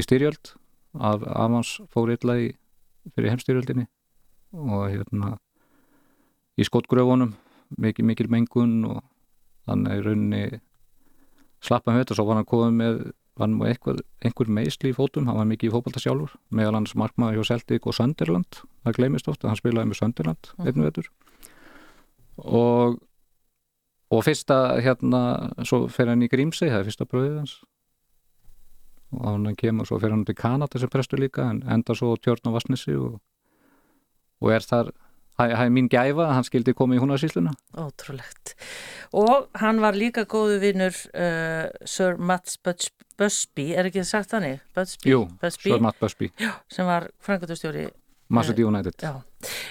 í styrjöld. Af, af hans fór illa í fyrir heimstyrjöldinni og hérna í skotgröfunum mikil, mikil mengun og þannig í rauninni slappa hann þetta. Svo var hann komið með var nú einhver meðsli í fótum hann var mikið í fótbolta sjálfur meðal annars markmaður hjá Celtic og Sunderland það gleymist ofta, hann spilaði með Sunderland Mhm. einu vetur. Og og fyrsta hérna svo fer hann í Grímsey, það er fyrsta bröðið hans og hann kemur svo fer hann til Kanada sem prestur líka en enda svo tjörn á Vassnesi og, og er þar það það er mín gæfa að hann skildi koma í húnarsýsluna Ótrúlegt. Og hann var líka góðu vinnur uh, Sir Mats Bus- Busby, er ekki sagt þannig? Busby, Jú, Busby Sir Matt Busby, sem var frangatustjóri. Massady United Já,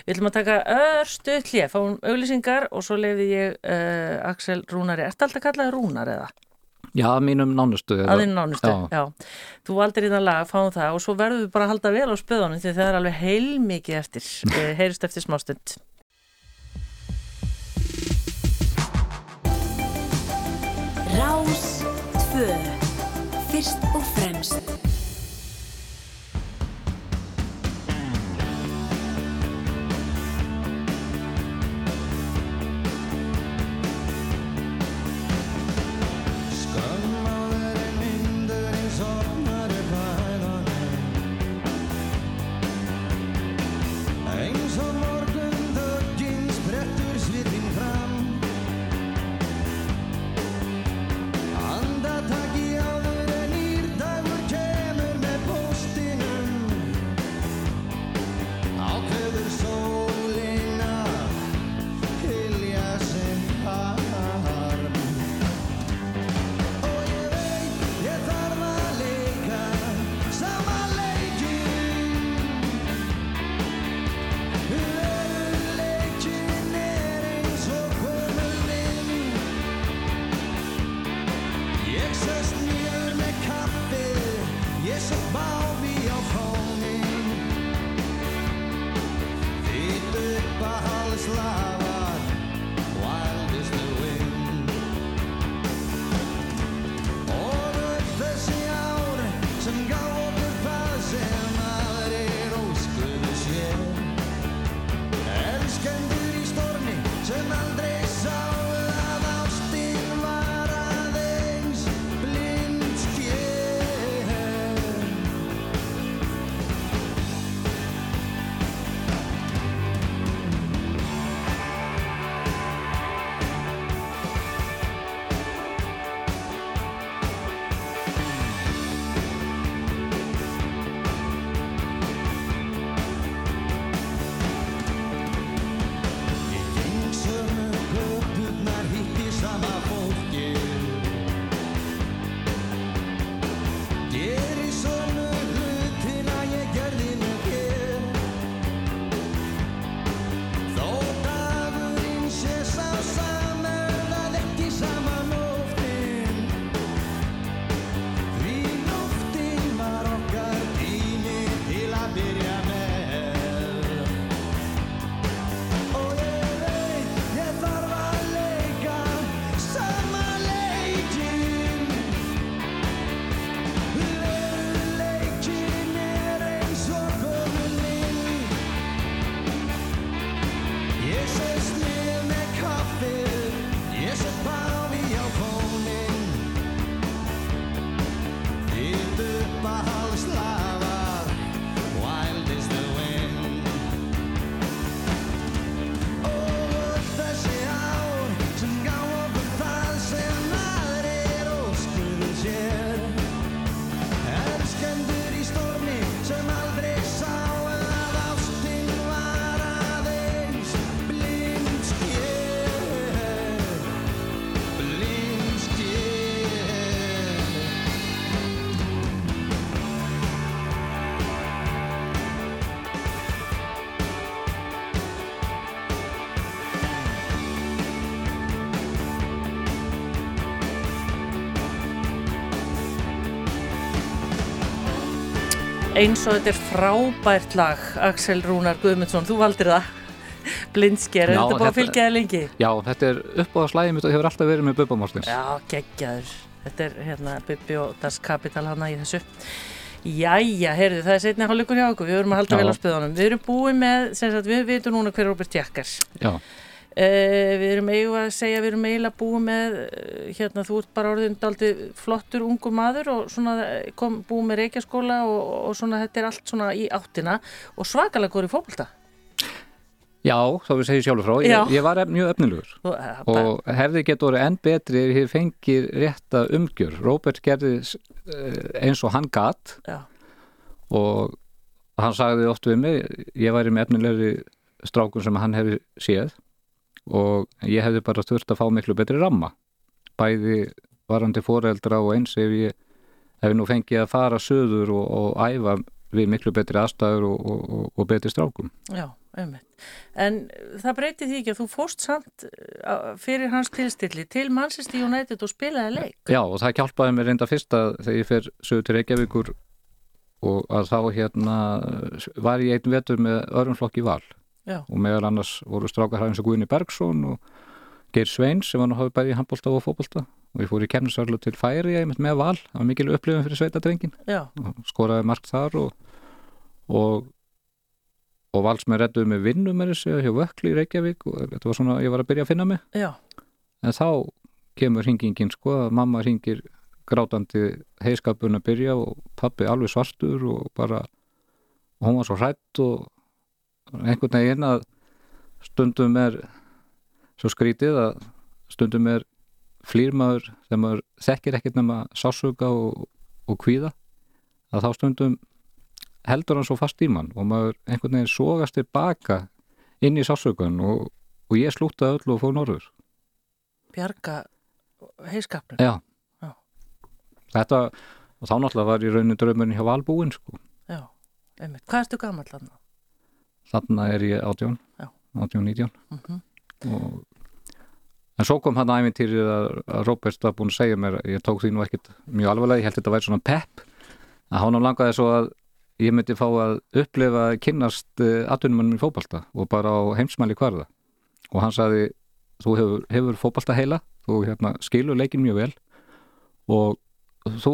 við ætlum að taka örstu hlið, fáum auglýsingar og svo leiði ég uh, Axel Rúnari. Ertu alltaf kallaði Rúnar eða? Já, mínum nánustu eða- Að þinn nánustu, Já. já. Þú valdir í það lag, fáum það og svo verðum við bara að halda vel á spöðunum því það er alveg heilmikið eftir, uh, heyrist eftir smástund. Rás 2. Fyrst og fremst. Eins og þetta er frábært lag Axel Rúnar Guðmundsson, þú valdir það. Blindsker, er þetta búið að fylgja þér lengi? Já, þetta er upp á að slæði mitt og hefur alltaf verið með Bubba Mortens. Já, geggjaður. Þetta er hérna Bubbi og Das Kapital hana í þessu. Jæja, heyrðu, það er setni hálfleikur hjá okkur, við verum að halda Já. vel á spöðunum við erum búið með, sem sagt, við vitum núna hver er Robert Jakkars Já, Uh, við erum eiginlega að segja, við erum eiginlega búið með, uh, hérna þú ert bara orðin daldi flottur ungu maður og svona eh, kom, búið með reykjaskóla og, og svona þetta er allt svona í áttina og svakalega góður í fókbalta. Já þá við segjum sjálfur frá. Ég, ég var mjög öfnilegur Og, og hefði gett orðið enn betri ef ég fengið rétta umgjör. Robert gerði eh, eins og hann gatt og hann sagði oft við mig, ég væri með efnilegri strákun sem hann hefði séð og ég hefði bara þurft að fá miklu betri ramma bæði varandi foreldra og eins ef ég hefði nú fengið að fara söður og, og æfa við miklu betri aðstæður og, og, og, betri strákum. já, einmitt. En það breyti því ekki að þú fórst samt fyrir hans tilstilli til Manchester United og spilaði leik. Já og það hjálpaði mér reynda fyrst að þegar ég fer sögur til Reykjavíkur og að þá hérna var ég einn vetur með öðrum flokki val Já, og meðal annars voru strákar hægins og Guðni Bergson og Geir Sveins sem var nú hafði bæði í handbólta og fótbólta og ég fór í kemnisarlu til færi ég með val, það var mikil upplifin fyrir sveitadrengin og skoraði margt þar og og, og redduði með vinnu með þessu hjá Vökli í Reykjavík. Og þetta var svona, ég var að byrja að finna mig. Já, en þá kemur hringingin sko að mamma hringir grátandi heiskapun að byrja og pappi alveg svartur og bara og hún var svo hrætt og einhvern veginn að stundum er svo skrítið að stundum er flýrmaður þegar maður þekkir ekkert nema sásuga og, og kvíða að þá stundum heldur hann svo fast í mann og maður einhvern veginn sogast tilbaka inn í sásugan og, og ég slútaði öll og fór norður bjarga heiskapnum. Já. Já. Þetta, og þá náttúrulega var í raunin draumurinn hjá Valbúin, sko. Já, einmitt. Hvað ertu gammal þarna? Þarna er ég átjón, Já. átjón, nítjón. Mhm. Og, en svo kom hann æfintýrið að, að Róbert var búin að segja mér, ég tók því nú ekkit mjög alvarlega, ég held þetta væri svona pepp, að hann langaði svo að ég myndi fá að upplifa að kynnast uh, atvinnumannum í fótbalta og bara á heimsmæli hvarða. Og hann sagði, þú hefur, hefur fótbalta heila, þú hérna, skilur leikin mjög vel og þú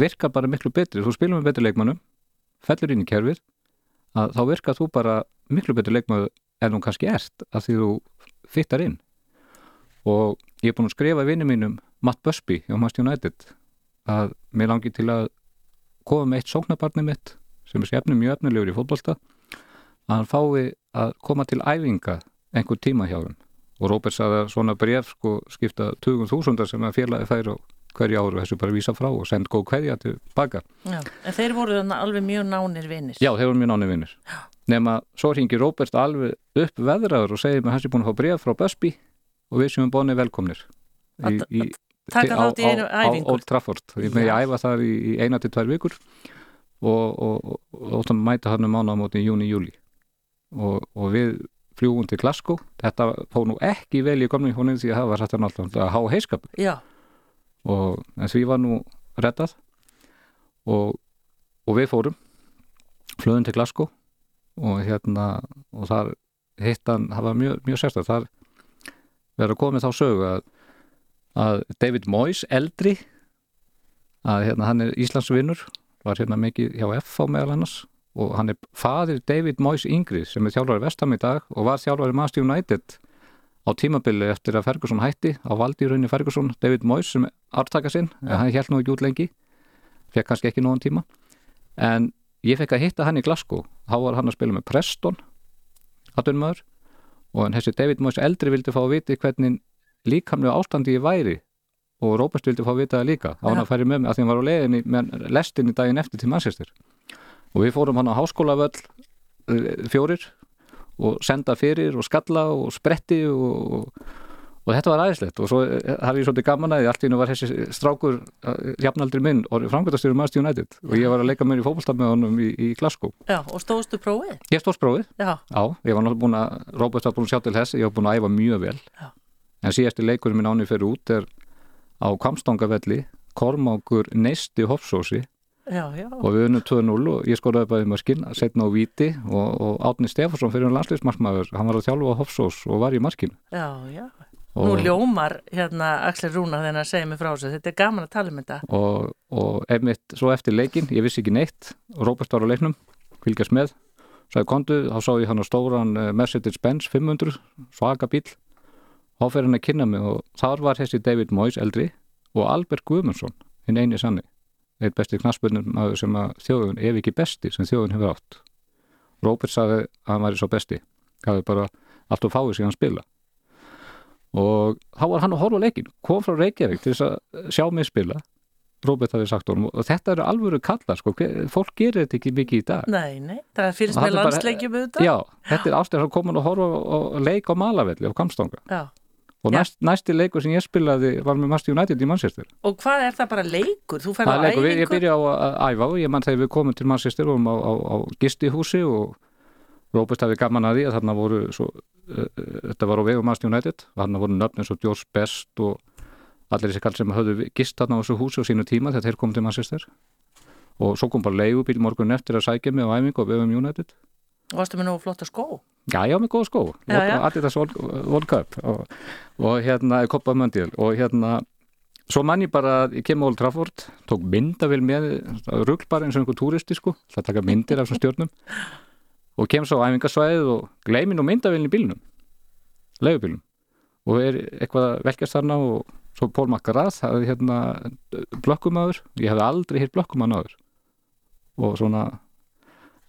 virkar bara miklu betri, þú spilur með betri leikmannum, fellur inn í kerfið, að þá virkar þú bara miklu betri leikmann en þú kannski ert, að því þú fittar inn. Og ég er búin að skrifa vinni mínum Matt Busby hjá Manchester United að mér langi til að koma með eitt sóknabarni mitt sem er skefnum mjög efnilegur í fótbolta að hann fái að koma til æfinga einhver tíma hjá þeim og Róbert sagði að svona bref sko skipta 20.000 sem að félagi fær á hverju áru þessu bara vísa frá og send góð kveðja til baka. Já, en þeir voru alveg mjög nánir vinnir. Já, þeir voru mjög náni vinnir. Nefn svo hringir Róbert alveg upp veðraður og segir með hans er búin að fá bref frá Busby og við séum bónið velkomnir. Að- að taka þátt í einu á, æfingu. á Old Trafford. Ég með ég Já. æfa þar í, í eina til tvær vikur og, og mæta hann um mánu á móti í júni, júli. Og, og við fljúum til Glasgow. Þetta fóð nú ekki vel í komni húnni því að það var sættan alltaf að há heiskap Já, og því var nú reddað. Og, og við fórum flöðum til Glasgow og hérna og þar hitt hann, það var mjög, mjög sérstæð þar verður koma þá sögu að, að David Moyes eldri að hérna hann er Íslandsvinnur var hérna mikið hjá FH meðal annars. Og hann er fadir David Moyes yngri sem er þjálfari vestam í dag og var þjálfari Master United á tímabili eftir að Ferguson hætti á valdi í rauninni Ferguson, David Moyes sem artaka sinn, en hann held nú ekki út lengi fekk kannski ekki nóðan tíma. En ég fekk að hitta hann í Glasgow þá var hann að spila með Preston atvinnumöður og þessi David Moyes eldri vildi fá að viti hvernig líkamlega ástandi ég væri og Róbert vildi fá að vita það líka. Á hann Já. að færi með mig að því hann var á leiðinni með lestinni daginn eftir til Manchester. Og við fórum hann á háskólavöll eh, fjórir og senda fyrir og skalla og spretti og, og, og þetta var aðeinslegt og svo eh, har ég svolítið gaman að því allt í nú var þessi strákur eh, jafnaldri minn og framkvæmtastjóri Manchester United og ég var að leika mér í fótbolta með honum í, í Glasgow. já, og stóðstu prófið? Ég stóð sprófið, Já, já, ég var náttúrulega búin að Róbert var búin að sjá til þess, ég var búin að æfa mjög vel Já. en síðasti leikurinn minn ánið fyrir út er á Kvamstangavelli Kormákur Neisti Hofsósi Já, já. og við unnum 2-0 og ég skoraði bara í mörkin setna á Víti og, og Átni Stefansson fyrir landsliðsmarkmaður, hann var að þjálfa á Hofsós og var í markinu Já, já. Nú og, ljómar hérna Axel Rúna þegar hann segir mig frá þessu. Þetta er gaman að tala um þetta. og, og einmitt svo eftir leikin, ég vissi ekki neitt Róbert var á leiknum, fylgjast með sagði kondu, þá sá ég hann á stóran eh, Mercedes-Benz 500 svaka bíl, þá fer hann að kynna mig og þar var þessi David Moyes eldri og Albert Guðmundsson hinn eini sanni, eitt besti knassbundum sem að þjóðun, ef ekki besti sem þjóðun hefur átt. Róbert sagði að hann væri svo besti. Hafi bara allt og fáið hann spila. Og þá var hann að horfa leikin kom frá Reykjavík til þess að sjá mig spila. Róbert hafi sagt honum. Og þetta eru alvöru kallar sko, fólk gerir þetta ekki mikið í dag. Nei, nei, það fyrst Og með er landsleikjum auðvitað. Já, þetta er ástæður að koma og horfa á, á leik á Malavelli á Kamstanga Já. Og næst, næsti leikur sem ég spilaði var með Master United í Manchester. Og hvað er það bara leikur? Þú færð Það á leikur, við, ég æfingu? byrja á að æfa og ég mann þegar við komum til Manchester og á, á, á gistihúsi og Róbert hafi gaman að því að þarna voru svo, uh, þetta var á vegum Master United. Og þarna voru nöfn eins og George Best og allir þessi kall sem höfðu gist þarna á þessu húsi á sínu tíma þegar þeir komum til Manchester. Og svo kom bara leigubíl morgun eftir að sækja mig á æfingu á vegum United Varstu með nú flotta skó? Já, já, með góða skó. Adidas World, Cup og, og hérna, Copa Mundial. Og hérna, svo mann ég bara ég kem á Old Trafford, tók myndavél með rugl bara eins og einhver túristi sko. Það taka myndir af þessum stjórnum og kem svo á æfingasvæðið og gleymi nú myndavélin í bílnum. Leigubílnum. Og er eitthvað að velkjast þarna og svo Pól Makkarað það er hérna blökkumadur ég hefði aldrei hitt blökkumann áður. Og svona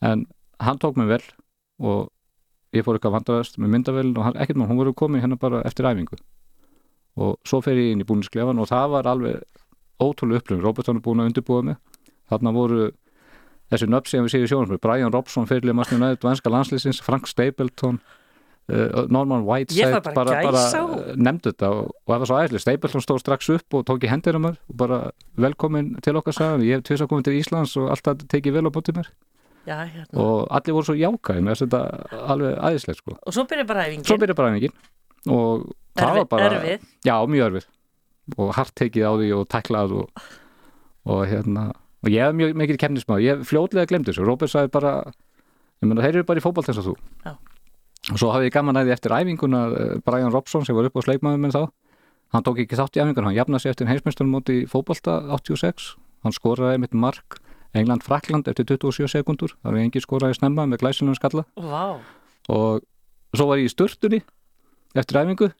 en hann tók mig vel og ég fór eitthvað vandarast með myndavélin og hann, ekkert mann, hún voru komin hérna bara eftir æfingu. Og svo fer ég inn í búnisklefan og það var alveg ótrúlega upplifun, Robertson er búin að undirbúa mig. Þarna voru þessi nöfn sem við séum í sjónum Brian Robson fyrirlið Masnir Næður, Dvenska landslýsins Frank Stapleton uh, Norman Whiteside fæ bara gæsahúð. uh, nefndu þetta og, og það var svo æðislega Stapleton stóð strax upp og tók í hendur um mér og bara velkomin til okkar sagði ég hef tvist að koma til Íslands og alltaf tekið vel á bótið mér Já, hérna. og allir voru svo jákæði með þetta alveg æðislegt sko. Og svo byrja bara æfingin. svo byrja bara æfingin. Og það Erfi- var bara erfið. já, mjög erfið. Og hart tekið á því og tæklað og, og hérna. Og ég hef mjög mikið kemnismæður, ég hef fljótlega glemt þessu. Róbert sagði bara, ég meina þeir eru bara í fótbolt eins og þú. Já. og svo hafði ég gaman að því eftir æfinguna eh, Brian Robson sem var upp á sleikmaður minn þá. Hann tók ekki þátt í æfinguna, hann jafnaði sig eftir heimsmyndstunum móti í fótbolta 86 hann skoraði England-Frakland eftir 27 sekundur það var engin skoraði snemma með glæsilum skalla. Vá. og svo var ég í sturtunni eftir æfingu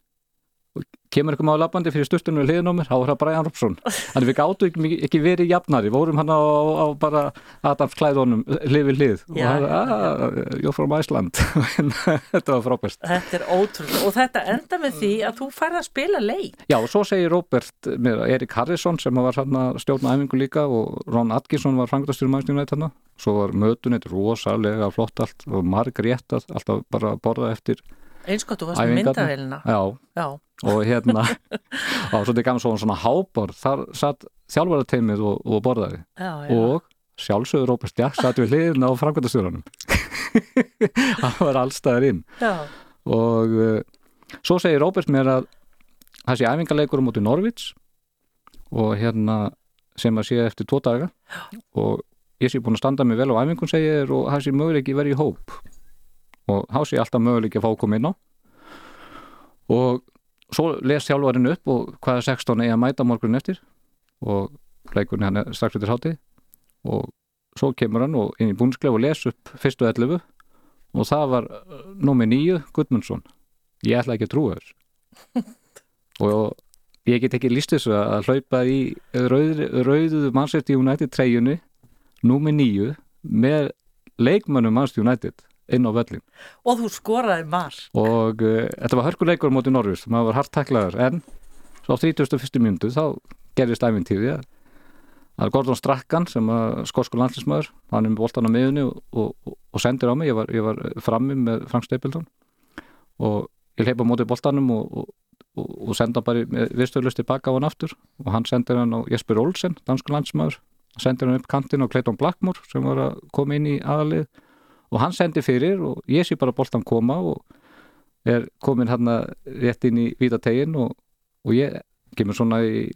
kemur eitthvað maður labbandi fyrir sturtunni við hliðin á mér, þá var það Brian Robson þannig við gátu ekki, ekki verið jafnari. Við vorum hann á, á bara Adams klæðunum hlið við hlið. Og Já, hann, já, ah, you're from Iceland. Þetta var frábært. Þetta er ótrúlega. Og þetta enda með því að þú færð að spila leik. Já, og svo segir Robert mér að Erik Harrison sem var hann að stjórna æfingu líka og Ron Atkinson var frangdastjóri mannstjónætt hann svo var mötunit rosalega flott allt og marg réttað alltaf bara að borða eftir Eins gott, þú varst með myndavélina. Já, Já. og hérna og svo þetta gaman svo svona hábor þar satt þjálfarateimið og, og borðaði. Já, já. og sjálfsögur Róbert Stjakk satt við hliðin á framkvæmdastjóranum. Hann var allstaðar inn. Já. og uh, svo segir Róbert mér að það sé æfingarleikur móti Norvits og hérna sem að sé eftir tvo daga. Og ég sé búin að standa mig vel á æfingun segir og það sé möguleiki verið í hóp og þá sé alltaf möguleiki að fá að koma inn á. Og svo les þjálfarinn upp og hvaða 16 eigi að mæta morgun eftir og leikurinn hann er strax eftir hátti og svo kemur hann og inn í búnsklef og les upp fyrstu 11 og það var uh, númer nýju Gudmundsson ég ætla ekki að trúa þess og ég get ekki líst þessu að hlaupa í rauð, rauðuðu Manchester United treyjunni númer nýju með leikmönnum Manchester United inn á völlin Og þú skoraði marg. og uh, þetta var hörkuleikur á móti Norris, maður var hart taklaður en svo á 31. mjöndu þá gerðist æfintýri að að Gordon Strachan sem að skosku landslýsmaður hann er með boltan á miðunni og, og, og, sendir á mig, ég var, ég var frammi með Frank Stapleton og ég hleypa á móti boltanum og, og, senda bara viðstöðlust tilbaka á hann aftur. Og hann sendir hann á Jesper Olsen, dansku landsmaður sendir hann upp kantinn á Clayton Blackmore sem var að koma inn í aðalið og hann sendir fyrir og ég sé bara boltan koma og er komin hann rétt inn í vítategin og, og ég kemur svona í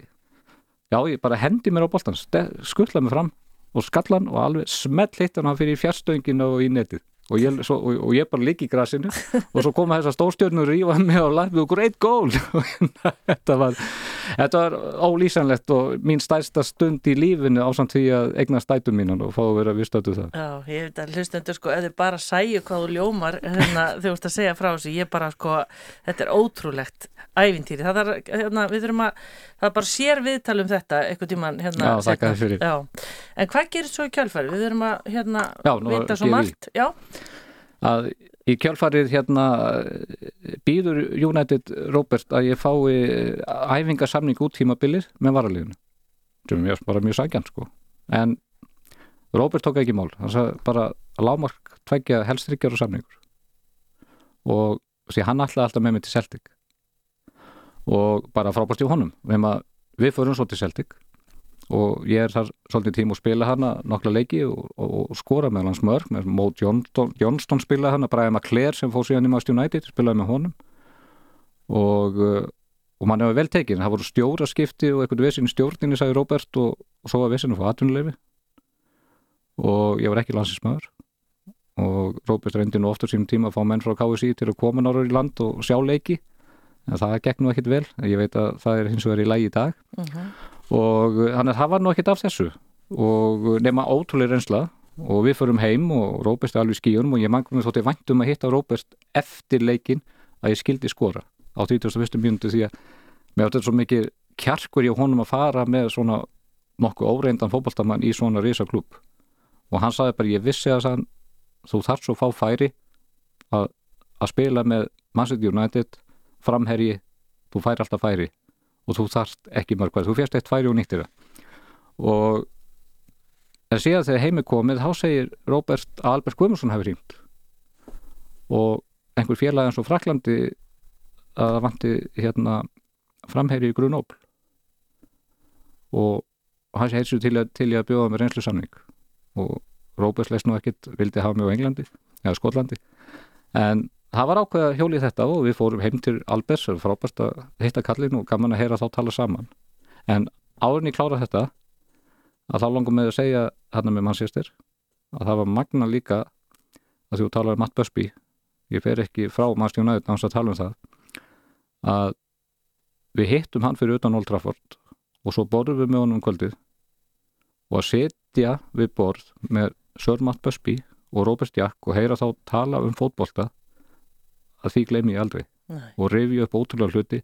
já, ég bara hendi mér á boltan skuttla mig fram og skallan og alveg smelt hitt hann fyrir fjarstöngina og í netið og ég, svo, og, og ég bara ligg í grasinu og svo koma þessar stórstjörnur rífa mig og læfðu og goal og þetta var var ólýsanlegt og mín stærsta stund í lífinu ásamt því að eigna stætum mínan og fá að vera vistatu það Já, ég veit að hlustendur sko, ef þið bara sæju hvað þú ljómar hérna, þú ert að segja frá þessu, ég bara sko, þetta er ótrúlegt ævintýri, það er, hérna, við þurfum að, það er bara sér viðtal um þetta, eitthvað tíman, hérna, Já, þakka þér fyrir. Já, en hvað gerir svo í kjölfæri? Við þurfum að, hérna, Já, að í kjálfarið hérna býður United Robert að ég fái æfingarsamning út tímabilið með varaliðinu. Sem er bara mjög sækjan sko. En Robert tók ekki mál. Hann sagði bara að lámark tveggja helstrykjar og samningur. Og því hann ætlaði alltaf með mig til Celtic. Og bara frábært í honum. Við, við förum svo til Celtic og ég er þar svolítið tím og spila hana nokkla leiki og, og, og skora með hans mörg. Með Mo Johnston, Johnston spila hana Brian McClare sem fór síðan í Master United spilaði með honum. Og, uh, og mann hefur vel tekin það voru stjóraskipti og eitthvað vissin í stjórninni sagði Robert og, svo var vissinu fór atvinnuleifi og ég var ekki landsinsmaður og Robert reyndi nú ofta sínum tíma að fá menn frá KSI til að koma náður í land og sjá leiki. En það gekk nú ekkit vel. Ég veit að það er hins vegar í lægi í dag og hann er það var nú ekkit af þessu. Og nema ótrúlega reynsla. Og við förum heim og Róbert er alveg í skíunum og ég mangum þótti væntum að hitta Róbert eftir leikin að ég skildi skora á 31. mjöndu því að mér átti svo mikið kjarkur í honum að fara með svona nokkuð óreindan fótballtamann í svona risaklúb og hann sagði bara ég vissi að hann, þú þarf svo fá færi að, að spila með Manchester United framherji, þú fær alltaf færi og þú þarft ekki mörg hvað, þú fjast eitt færi og nýttir það. Og en síðan þegar heimi komið þá segir Róbert að Albert Guðmundsson hefur hringt. Og einhver félag eins og Fraklandi að það vanti hérna framherji í Grunóbl. Og hans heilsu til, til að bjóða með reynslu samning og Róbert leist nú ekkit vildi hafa mig á Englandi eða Skotlandi. En það var ákveða hjóli þetta og við fórum heim til Albers frábært að hitta kallin og gaman að heyra þá tala saman. En áðurinn ég klára þetta að þá langum með að segja hérna með mannsýstir að það var magna líka að þú talar um Matt Busby. Ég fer ekki frá mannstjónaður náttúrulega að tala um það að við hittum hann fyrir utan Old Trafford og svo borðum við með honum um kvöldið og að setja við borð með Sir Matt Busby og Robert Jack og heyra þá tala um fótbolta að því gleymi ég aldrei. Nei. og reyfi upp ótrúlega hluti.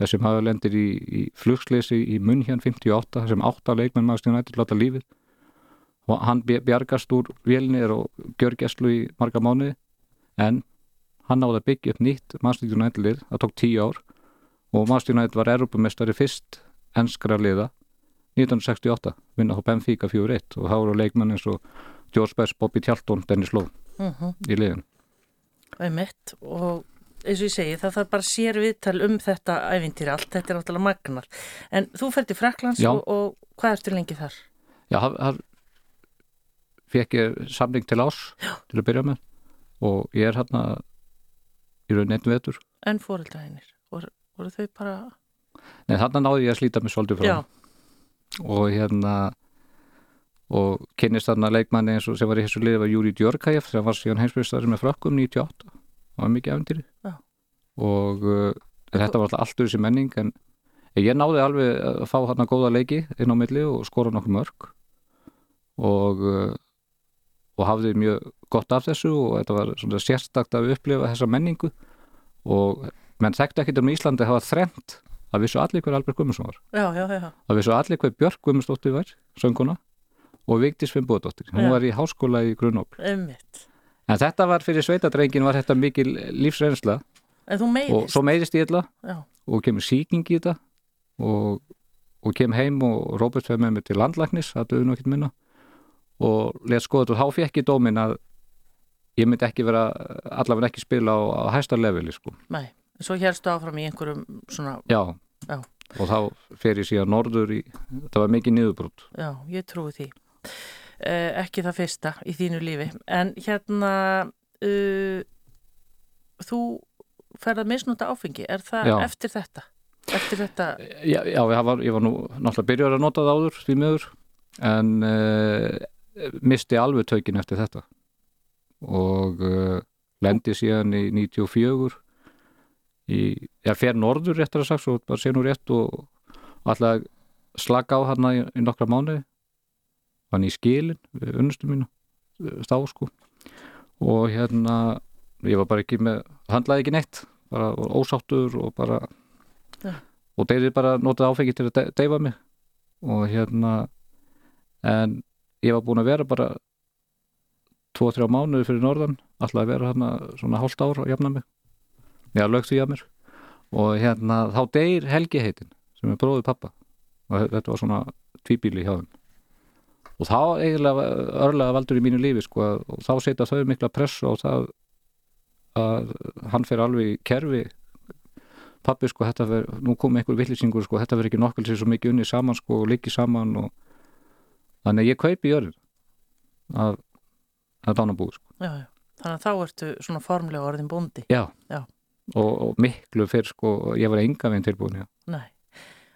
Þessum hafa lendir í, í flugsleysi í Munhjan 58 sem átta leikmenn maður stjórnættir láta lífið. Og hann bj- bjargast úr vélni er og gjör gæslu í marga mánuði. En hann náði að byggja upp nýtt Manchester United lið, það tók tíu ár. Og Manchester United var erupumestari fyrst enskra liða 1968, vinna þá Benfica 4-1 og þá eru leikmenn eins og George Best, Bobby Tjalton, Dennis Lowe uh í liðin Einmitt. Og eins og ég segi það þarf bara sér viðtal um þetta ævintýri. Allt, þetta er náttúrulega magnar en þú fer til Fraklands og, og hvað ertu lengi þar? Já, það, fekk ég samling til ás Já. til að byrja með. Og ég er hérna í raun einn vetur. En fóreldræðinir, voru, voru þau bara Nei, þarna náði ég að slíta mig svolítið frá. Já, og hérna og kynnist þarna leikmanni eins og sem var í þessu liði var Júri Djörkajev sem var síðan heimsbyrstari með frökkum 98 og var mikið efndir Já. og uh, þetta var alltaf alltur þessi menning en ég náði alveg að fá þarna góða leiki inn á milli og skora nokkuð mörg og uh, og hafði mjög gott af þessu og þetta var svona sérstakt að upplifa þessa menningu. Og menn þekkti ekkert um Íslandi að hafa þrennt að vissu allir hver Albert Guðmundsson var. Já, já, já, að vissu allir hver Björk Guðmundsdóttir var sönguna og Vigdís Finnbóðdóttir hún Já. var í háskóla í einmitt en þetta var fyrir sveitadrengin var þetta mikil lífsreynsla En þú og svo meiðist ég illa Já, og kemur sýking í þetta og, og kem heim og Róbert fyrir með mig til landlæknis það döðu nú ekkert minna og let skoða og þá fekk ég dómin að ég myndi ekki vera allavega ekki spila á, á hæsta leveli sko. nei, en svo helstu áfram í einhverjum svona, já. Já. og þá fer ég síðan norður í þetta var mikið niðurbrútt já, ég trúi því Ekki það fyrsta í þínu lífi. En hérna uh, þú ferð að misnúta áfengi, er það Já. eftir þetta? Eftir þetta, já, já ég, var, ég var nú náttúrulega byrjar að nota það áður því miður. En uh, misti alveg tökin eftir þetta. Og uh, lendi síðan í 94 í, já, fer norður réttar að sagt, svo bara sé nú rétt og alltaf slaka á hann í, í nokkra mánuði hann í skilin við unnustu mínu uh, þá sko. Og hérna ég var bara ekki með, handlaði ekki neitt bara ósáttur og bara Já. og deyði bara notað áfengi til að de deyfa mig. Og hérna en ég var búin að vera bara 2-3 mánuði fyrir norðan alltaf að vera hérna svona hálft ár að jafna mig. Já, lögst því að mér. Og hérna þá deyr Helgi heitin sem er bróðið pappa og þetta var svona tvíbíli hjá þeim og þá eiginlega örlega valdur í mínu lífi sko að- og þá setja þau mikla pressu á það að hann fer alveg í kerfi pappi sko þetta ver, nú kom einhver villisingur sko þetta verður ekki nokkuð sér svo mikið unni saman sko og liggi saman og þannig að ég kaupi jörð af, af dánabúi sko já, já. Þannig að þá ertu svona formlega orðin bóndi. já, Já. Og, og miklu fyrr sko og ég var enga veginn tilbúin já, Nei.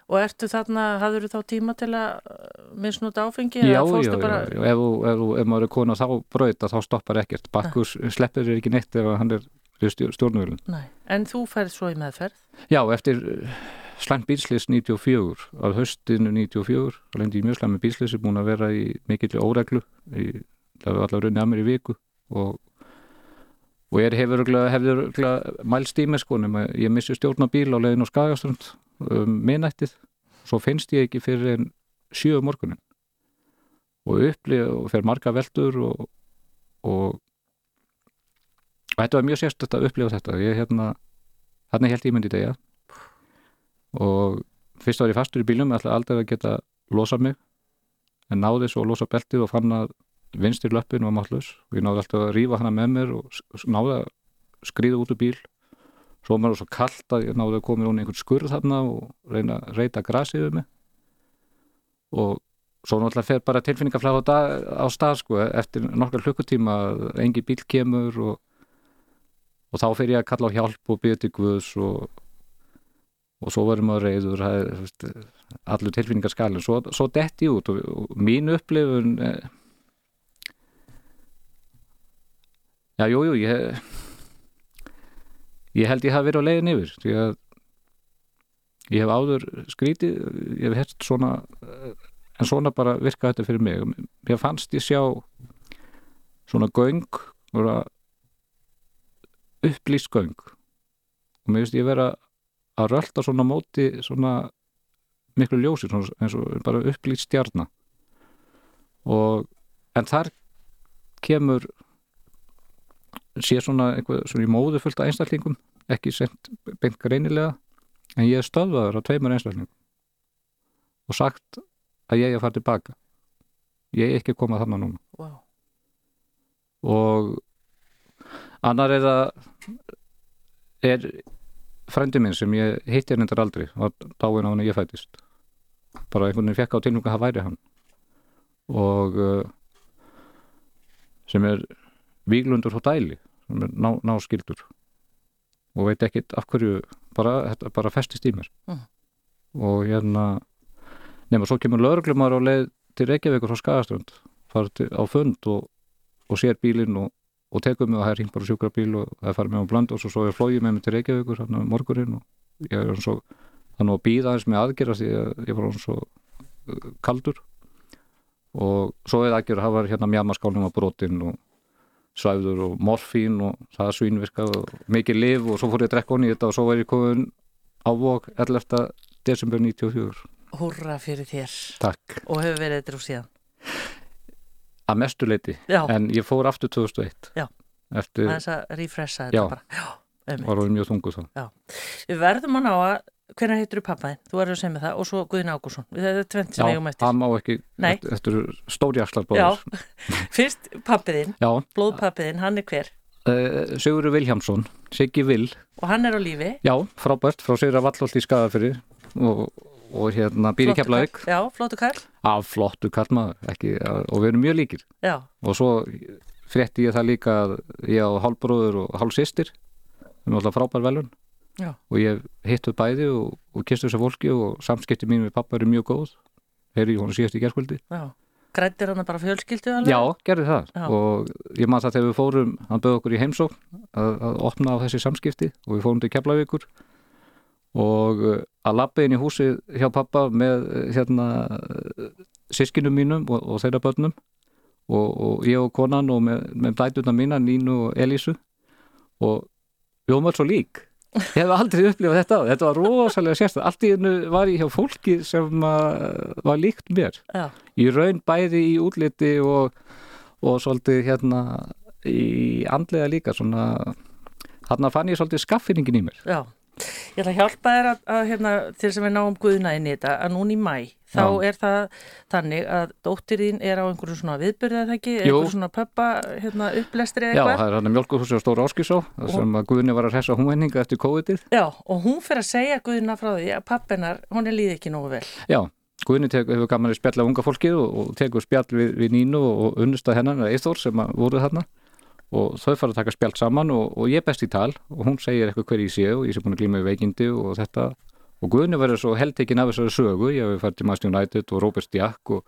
Og ertu þarna, hafður þá tíma til að uh, misnúta áfengi? já, já, bara... já. Ef, þú- ef, þú- ef maður er kona þá brauta þá stoppar ekkert bakkus sleppir þér ekki neitt ef hann er stjórnvölin Nei. En þú færð svo í meðferð? Já, eftir slæmt bílslis 94, á höstinu 94, þá lendi ég mjög slæmi bílslisi, búin að vera í mikill óreglu, í, það var allavega runni að mér í viku og, og ég hefur mælst í mig sko, nema ég missi stjórn á bíl á leiðin á Skagaströnd um minnættið, svo finnst ég ekki fyrir en sjö um morgunin og upplið og fer marga veldur og, og og þetta var mjög sérstætt að upplifa þetta. Ég hérna, þarna held ég myndi degja og fyrst var ég fastur í bílum ætlaði aldrei að geta losa mig en náði svo að losa beltið og fann að vinstir löppin var máttlaus. Og ég náði alltaf að rífa hana með mér og náði að skrýða út úr bíl svo var mér svo kallt að ég náði að koma í einhvern skurð þarna og reyna að reyta grasið við mig. Og svo náttúrulega fer bara tilfinningaflæð á, dag- á stað sko eftir nokkar klukkutíma að engi bíl kemur og og þá fyrir ég að kalla á hjálp og byrja til Guðs og, og svo verður maður reyður það allur tilfinningar skalin svo, svo detti ég út og, og mín upplifun eh, já, jú, jú ég ég held ég hafi verið á leiðin yfir því að ég hef áður skrítið ég hef hert svona eh, en svona bara virka þetta fyrir mig. Mér fannst ég sjá svona göng upplýst göng. Og mér finnst ég vera að rölda svona móti svona miklu ljósi svona, eins og bara upplýst stjarna. Og en þar kemur sé svona eitthvað svona í móðu fullt af einstaklingum ekki sent beint greinilega en ég er stöðvaður á tveimur einstaklingum og sagt að ég er að fara tilbaka. Ég er ekki að koma þarna núna. Wow. og annar er að er frændi minn sem ég hitti hennar aldrei var dáin á hann að ég fættist bara einhvern veginn fekk á tilnum að það væri hann. Og uh, sem er víglundur og er ná, náskildur og veit ekkit af hverju bara, þetta bara festist í mér. Mhm. og hérna nema svo kemur lögreglumar á leið til Reykjavíkur frá Skagaströnd fara til, á fund og, og sér bílinn og, og tekur mig og það er hringt bara sjúkrabíl og það farið með á bland og svo, svo er flóið með mig til Reykjavíkur hann morgurinn og ég er svo þannig að býða aðeins með aðgerra því að ég var hann svo uh, kaldur. Og svo er aðgerra það var hérna mjamaskálum á brotin og svæfður og morfín og það svínvirkað og mikið liv og svo fór ég að drekka honni í þetta og svo var ég komin á vok 11. desember 94 Húrra fyrir þér. Takk, Og hefur verið þetta úr síðan. að mestu leiti Já, en ég fór aftur 2001 Já. eftir, að refresha þetta bara. Já, einmitt. var orðið mjög þungu þá Við verðum að ná að, hvernig heitir þú pappaðin? Þú verður að segja mig það og svo Guðin Ágússon. Þetta er tvent sem Já, eigum eftir. hann má ekki, þetta eru stórjakslar Já, bóður fyrst pappiðin, Já, blóðpappiðin, hann er hver? uh, Sigurður Vilhjámsson Siggi Vil, Og hann er á lífi. já, frábært frá Sigra Vallholt í Skagafyrir og, og hérna býr í Flottur Keflavík kall. Já, flottu kall. af flottu kallmaður ekki, og við erum mjög líkir Já, og svo frétti ég það líka að ég á hálfbróður og hálfsistir sem er alltaf frábær velun Já. og ég hittu bæði og, og kistu þessu fólki og samskipti mín við pappa eru mjög góð heyri ég hún síðast í gerskvöldi já. grættir hann bara fjölskyldu alveg? Já, gerði það Já. og ég man það þegar við fórum, hann bauð okkur í heimsókn að, að opna á þessi samskipti og við fórum til Keflavíkur og uh, að labba inn í húsið hjá pappa með uh, hérna sískinum mínum og, og þeirra börnum og, og ég og konan og með, með dætuna mína, Nínu og Elísu og við vorum alls svo lík ég hef aldrei upplifað þetta áður. þetta var rosalega sérstæð allt í hennu var ég hjá fólki sem uh, var líkt mér Já, í raun bæði í útliti og, og svolítið hérna í andlega líka svona þarna fann ég svolítið skaffinningin í mér já. Ég ætla að hjálpa þér að, að hérna, til sem við náum guðna inn í þetta, að núna í mæ, þá Já. er það þannig að dóttir þín er á einhverju svona viðbyrðið það ekki, Jú. einhverju svona pöppa hérna, upplestri Já, eða eitthvað. það er hann mjölkuhúsi á Stóra Áskísó þar sem að Guðni var að hressa húnvenninga eftir COVID-ið Já, og hún fyrir að segja guðna frá því að pappinar, hún er líði ekki nógu vel. Já, Guðni tek, hefur gaman að spjalla unga fólkið og, og tekur spjall við, við Nínu og, og unnusta hennan, Eithor sem að voru þarna og þau fara að taka spjall saman og, og ég er best í tal og hún segir eitthvað hver ég sé og ég sé búin að glíma við veikindi og þetta. Og Guðni verður svo heldtekinn af þessari sögu ég hef fært til Master United og Robert Jack og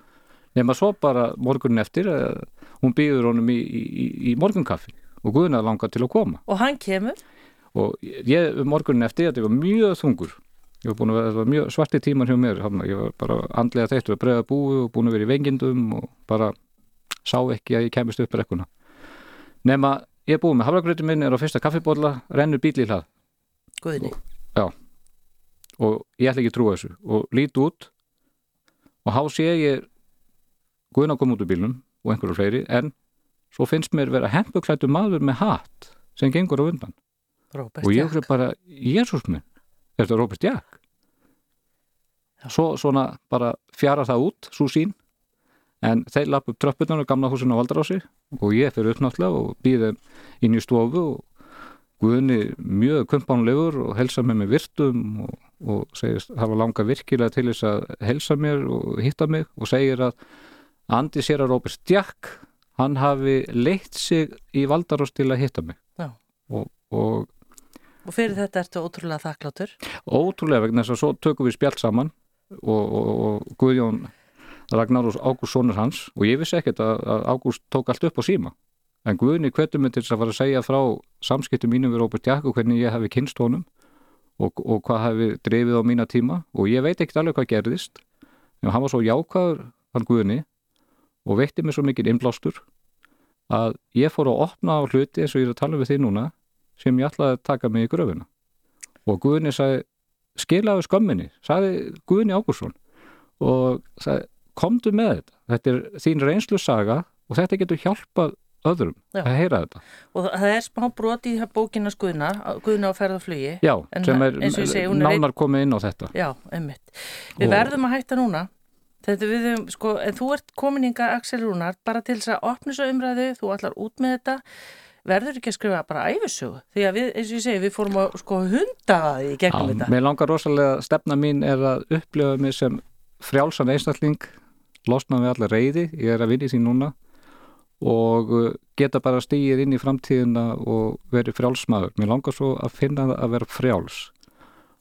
nema svo bara morgunin eftir að hún býður honum í, í, í, í morgunkaffi og Guðni að langa til að koma. Og hann kemur, og ég morgunin eftir þetta var mjög þungur. Ég var búin að vera, mjög svarti tímar hjá mér ég var bara andlega þeittur að bregða búi og búin að vera í vengindum og bara sá ekki að ég kemist upp rekkuna nema ég er búin með hafragrötu minn er á fyrsta kaffibólla, rennur bíl í hlað. Guðni. og ég ætla ekki að trúa þessu. Og lít út. Og há sé ég Guðna kom út úr bílnum og einhverju fleiri en svo finnst mér vera hempuklættu maður með hatt sem gengur á undan. Róbert og ég hugsa bara, Jésús minn er þetta Robert Jack? Svo svona bara fjara það út, svo sín en þeir lapp upp tröppunar og gamla húsin á Valdarási og ég fyrir upp náttúrulega og býði inn í stofu og Guðni mjög kumpánlegur og helsa mér með virtum og, og segist hafa langa virkilega til þess að helsa mér og hitta mig og segir að Andi sér að Robert Jack hann hafi leitt sig í Valdarás til að hitta mig og, og Og fyrir þetta ertu ótrúlega þakkláttur. ótrúlega vegna þess að svo tökum við spjall saman og, og, og Guðjón Ragnar Ágúst sonur hans og ég vissi ekkert að, Ágúst tók allt upp á síma. En Guðni hvetur mig til þess að fara að segja frá samskiptum mínum við Róbert Jakk og hvernig ég hefði kynst honum og, og hvað hefði drefið á mína tíma. Og ég veit ekkert alveg hvað gerðist. En hann var svo jákvæður hann Guðni og veitti mér svo mikið innblástur að ég fór að opna á hluti eins og ég er að tala við þig núna sem ég ætlaði að taka mig í gröfina. Og Guðni sagði skilaðu skömminni, sagði Guðni Ágúrsson og sagði komdu með þetta, þetta er þín reynslu saga og þetta getur hjálpað öðrum Já. að heyra þetta Og það er smá broti í bókina Guðna, Guðna á En sem er segi, er ein- nánar komið inn á þetta Já. Við Og- verðum að hætta núna. Þetta við sko, en þú ert komin inga Axel Rúnar bara til þess að opna þessu umræðu, þú ætlar út með þetta, verður ekki að skrifa bara æfisögu. Því að við, eins og ég segi, við fórum að sko hunda það í gegnum Já, þetta. mér langar rosalega, stefna mín er að upplifa mig sem frjálsan einstakling losna við alla reyði, ég er að í því núna og uh, geta bara stíið inn í framtíðina og verið frjálsmaður. Mér langar svo að finna það að vera frjáls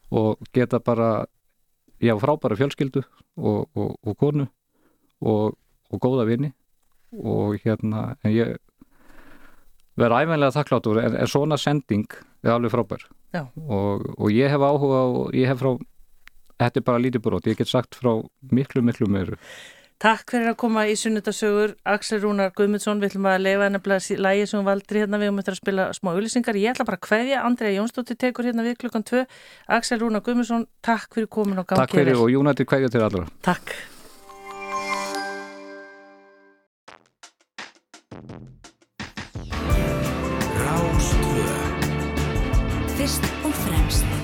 og geta bara, já, frábæra fjölskyldu og, og, og konu og, og góða vini og hérna, en ég vera æfænlega þakkláttur en, en svona sending er alveg frábær. Og ég hef áhuga og ég hef frá þetta er bara lítið brot, ég get sagt frá miklu, miklu meiru Takk fyrir að koma í sunnudasögur. Axel Rúnar Guðmundsson, við ætlum að leifa nefnilega lægi sem hún valdri hérna við um þetta að spila smá auðlýsingar. Ég ætla bara að kveðja, Andrea Jónsdóttir tekur hérna við klukkan 2. Axel Rúnar Guðmundsson, takk fyrir komin og gangi Takk fyrir og United hverja til allra Takk. Rástvö Fyrst og fremst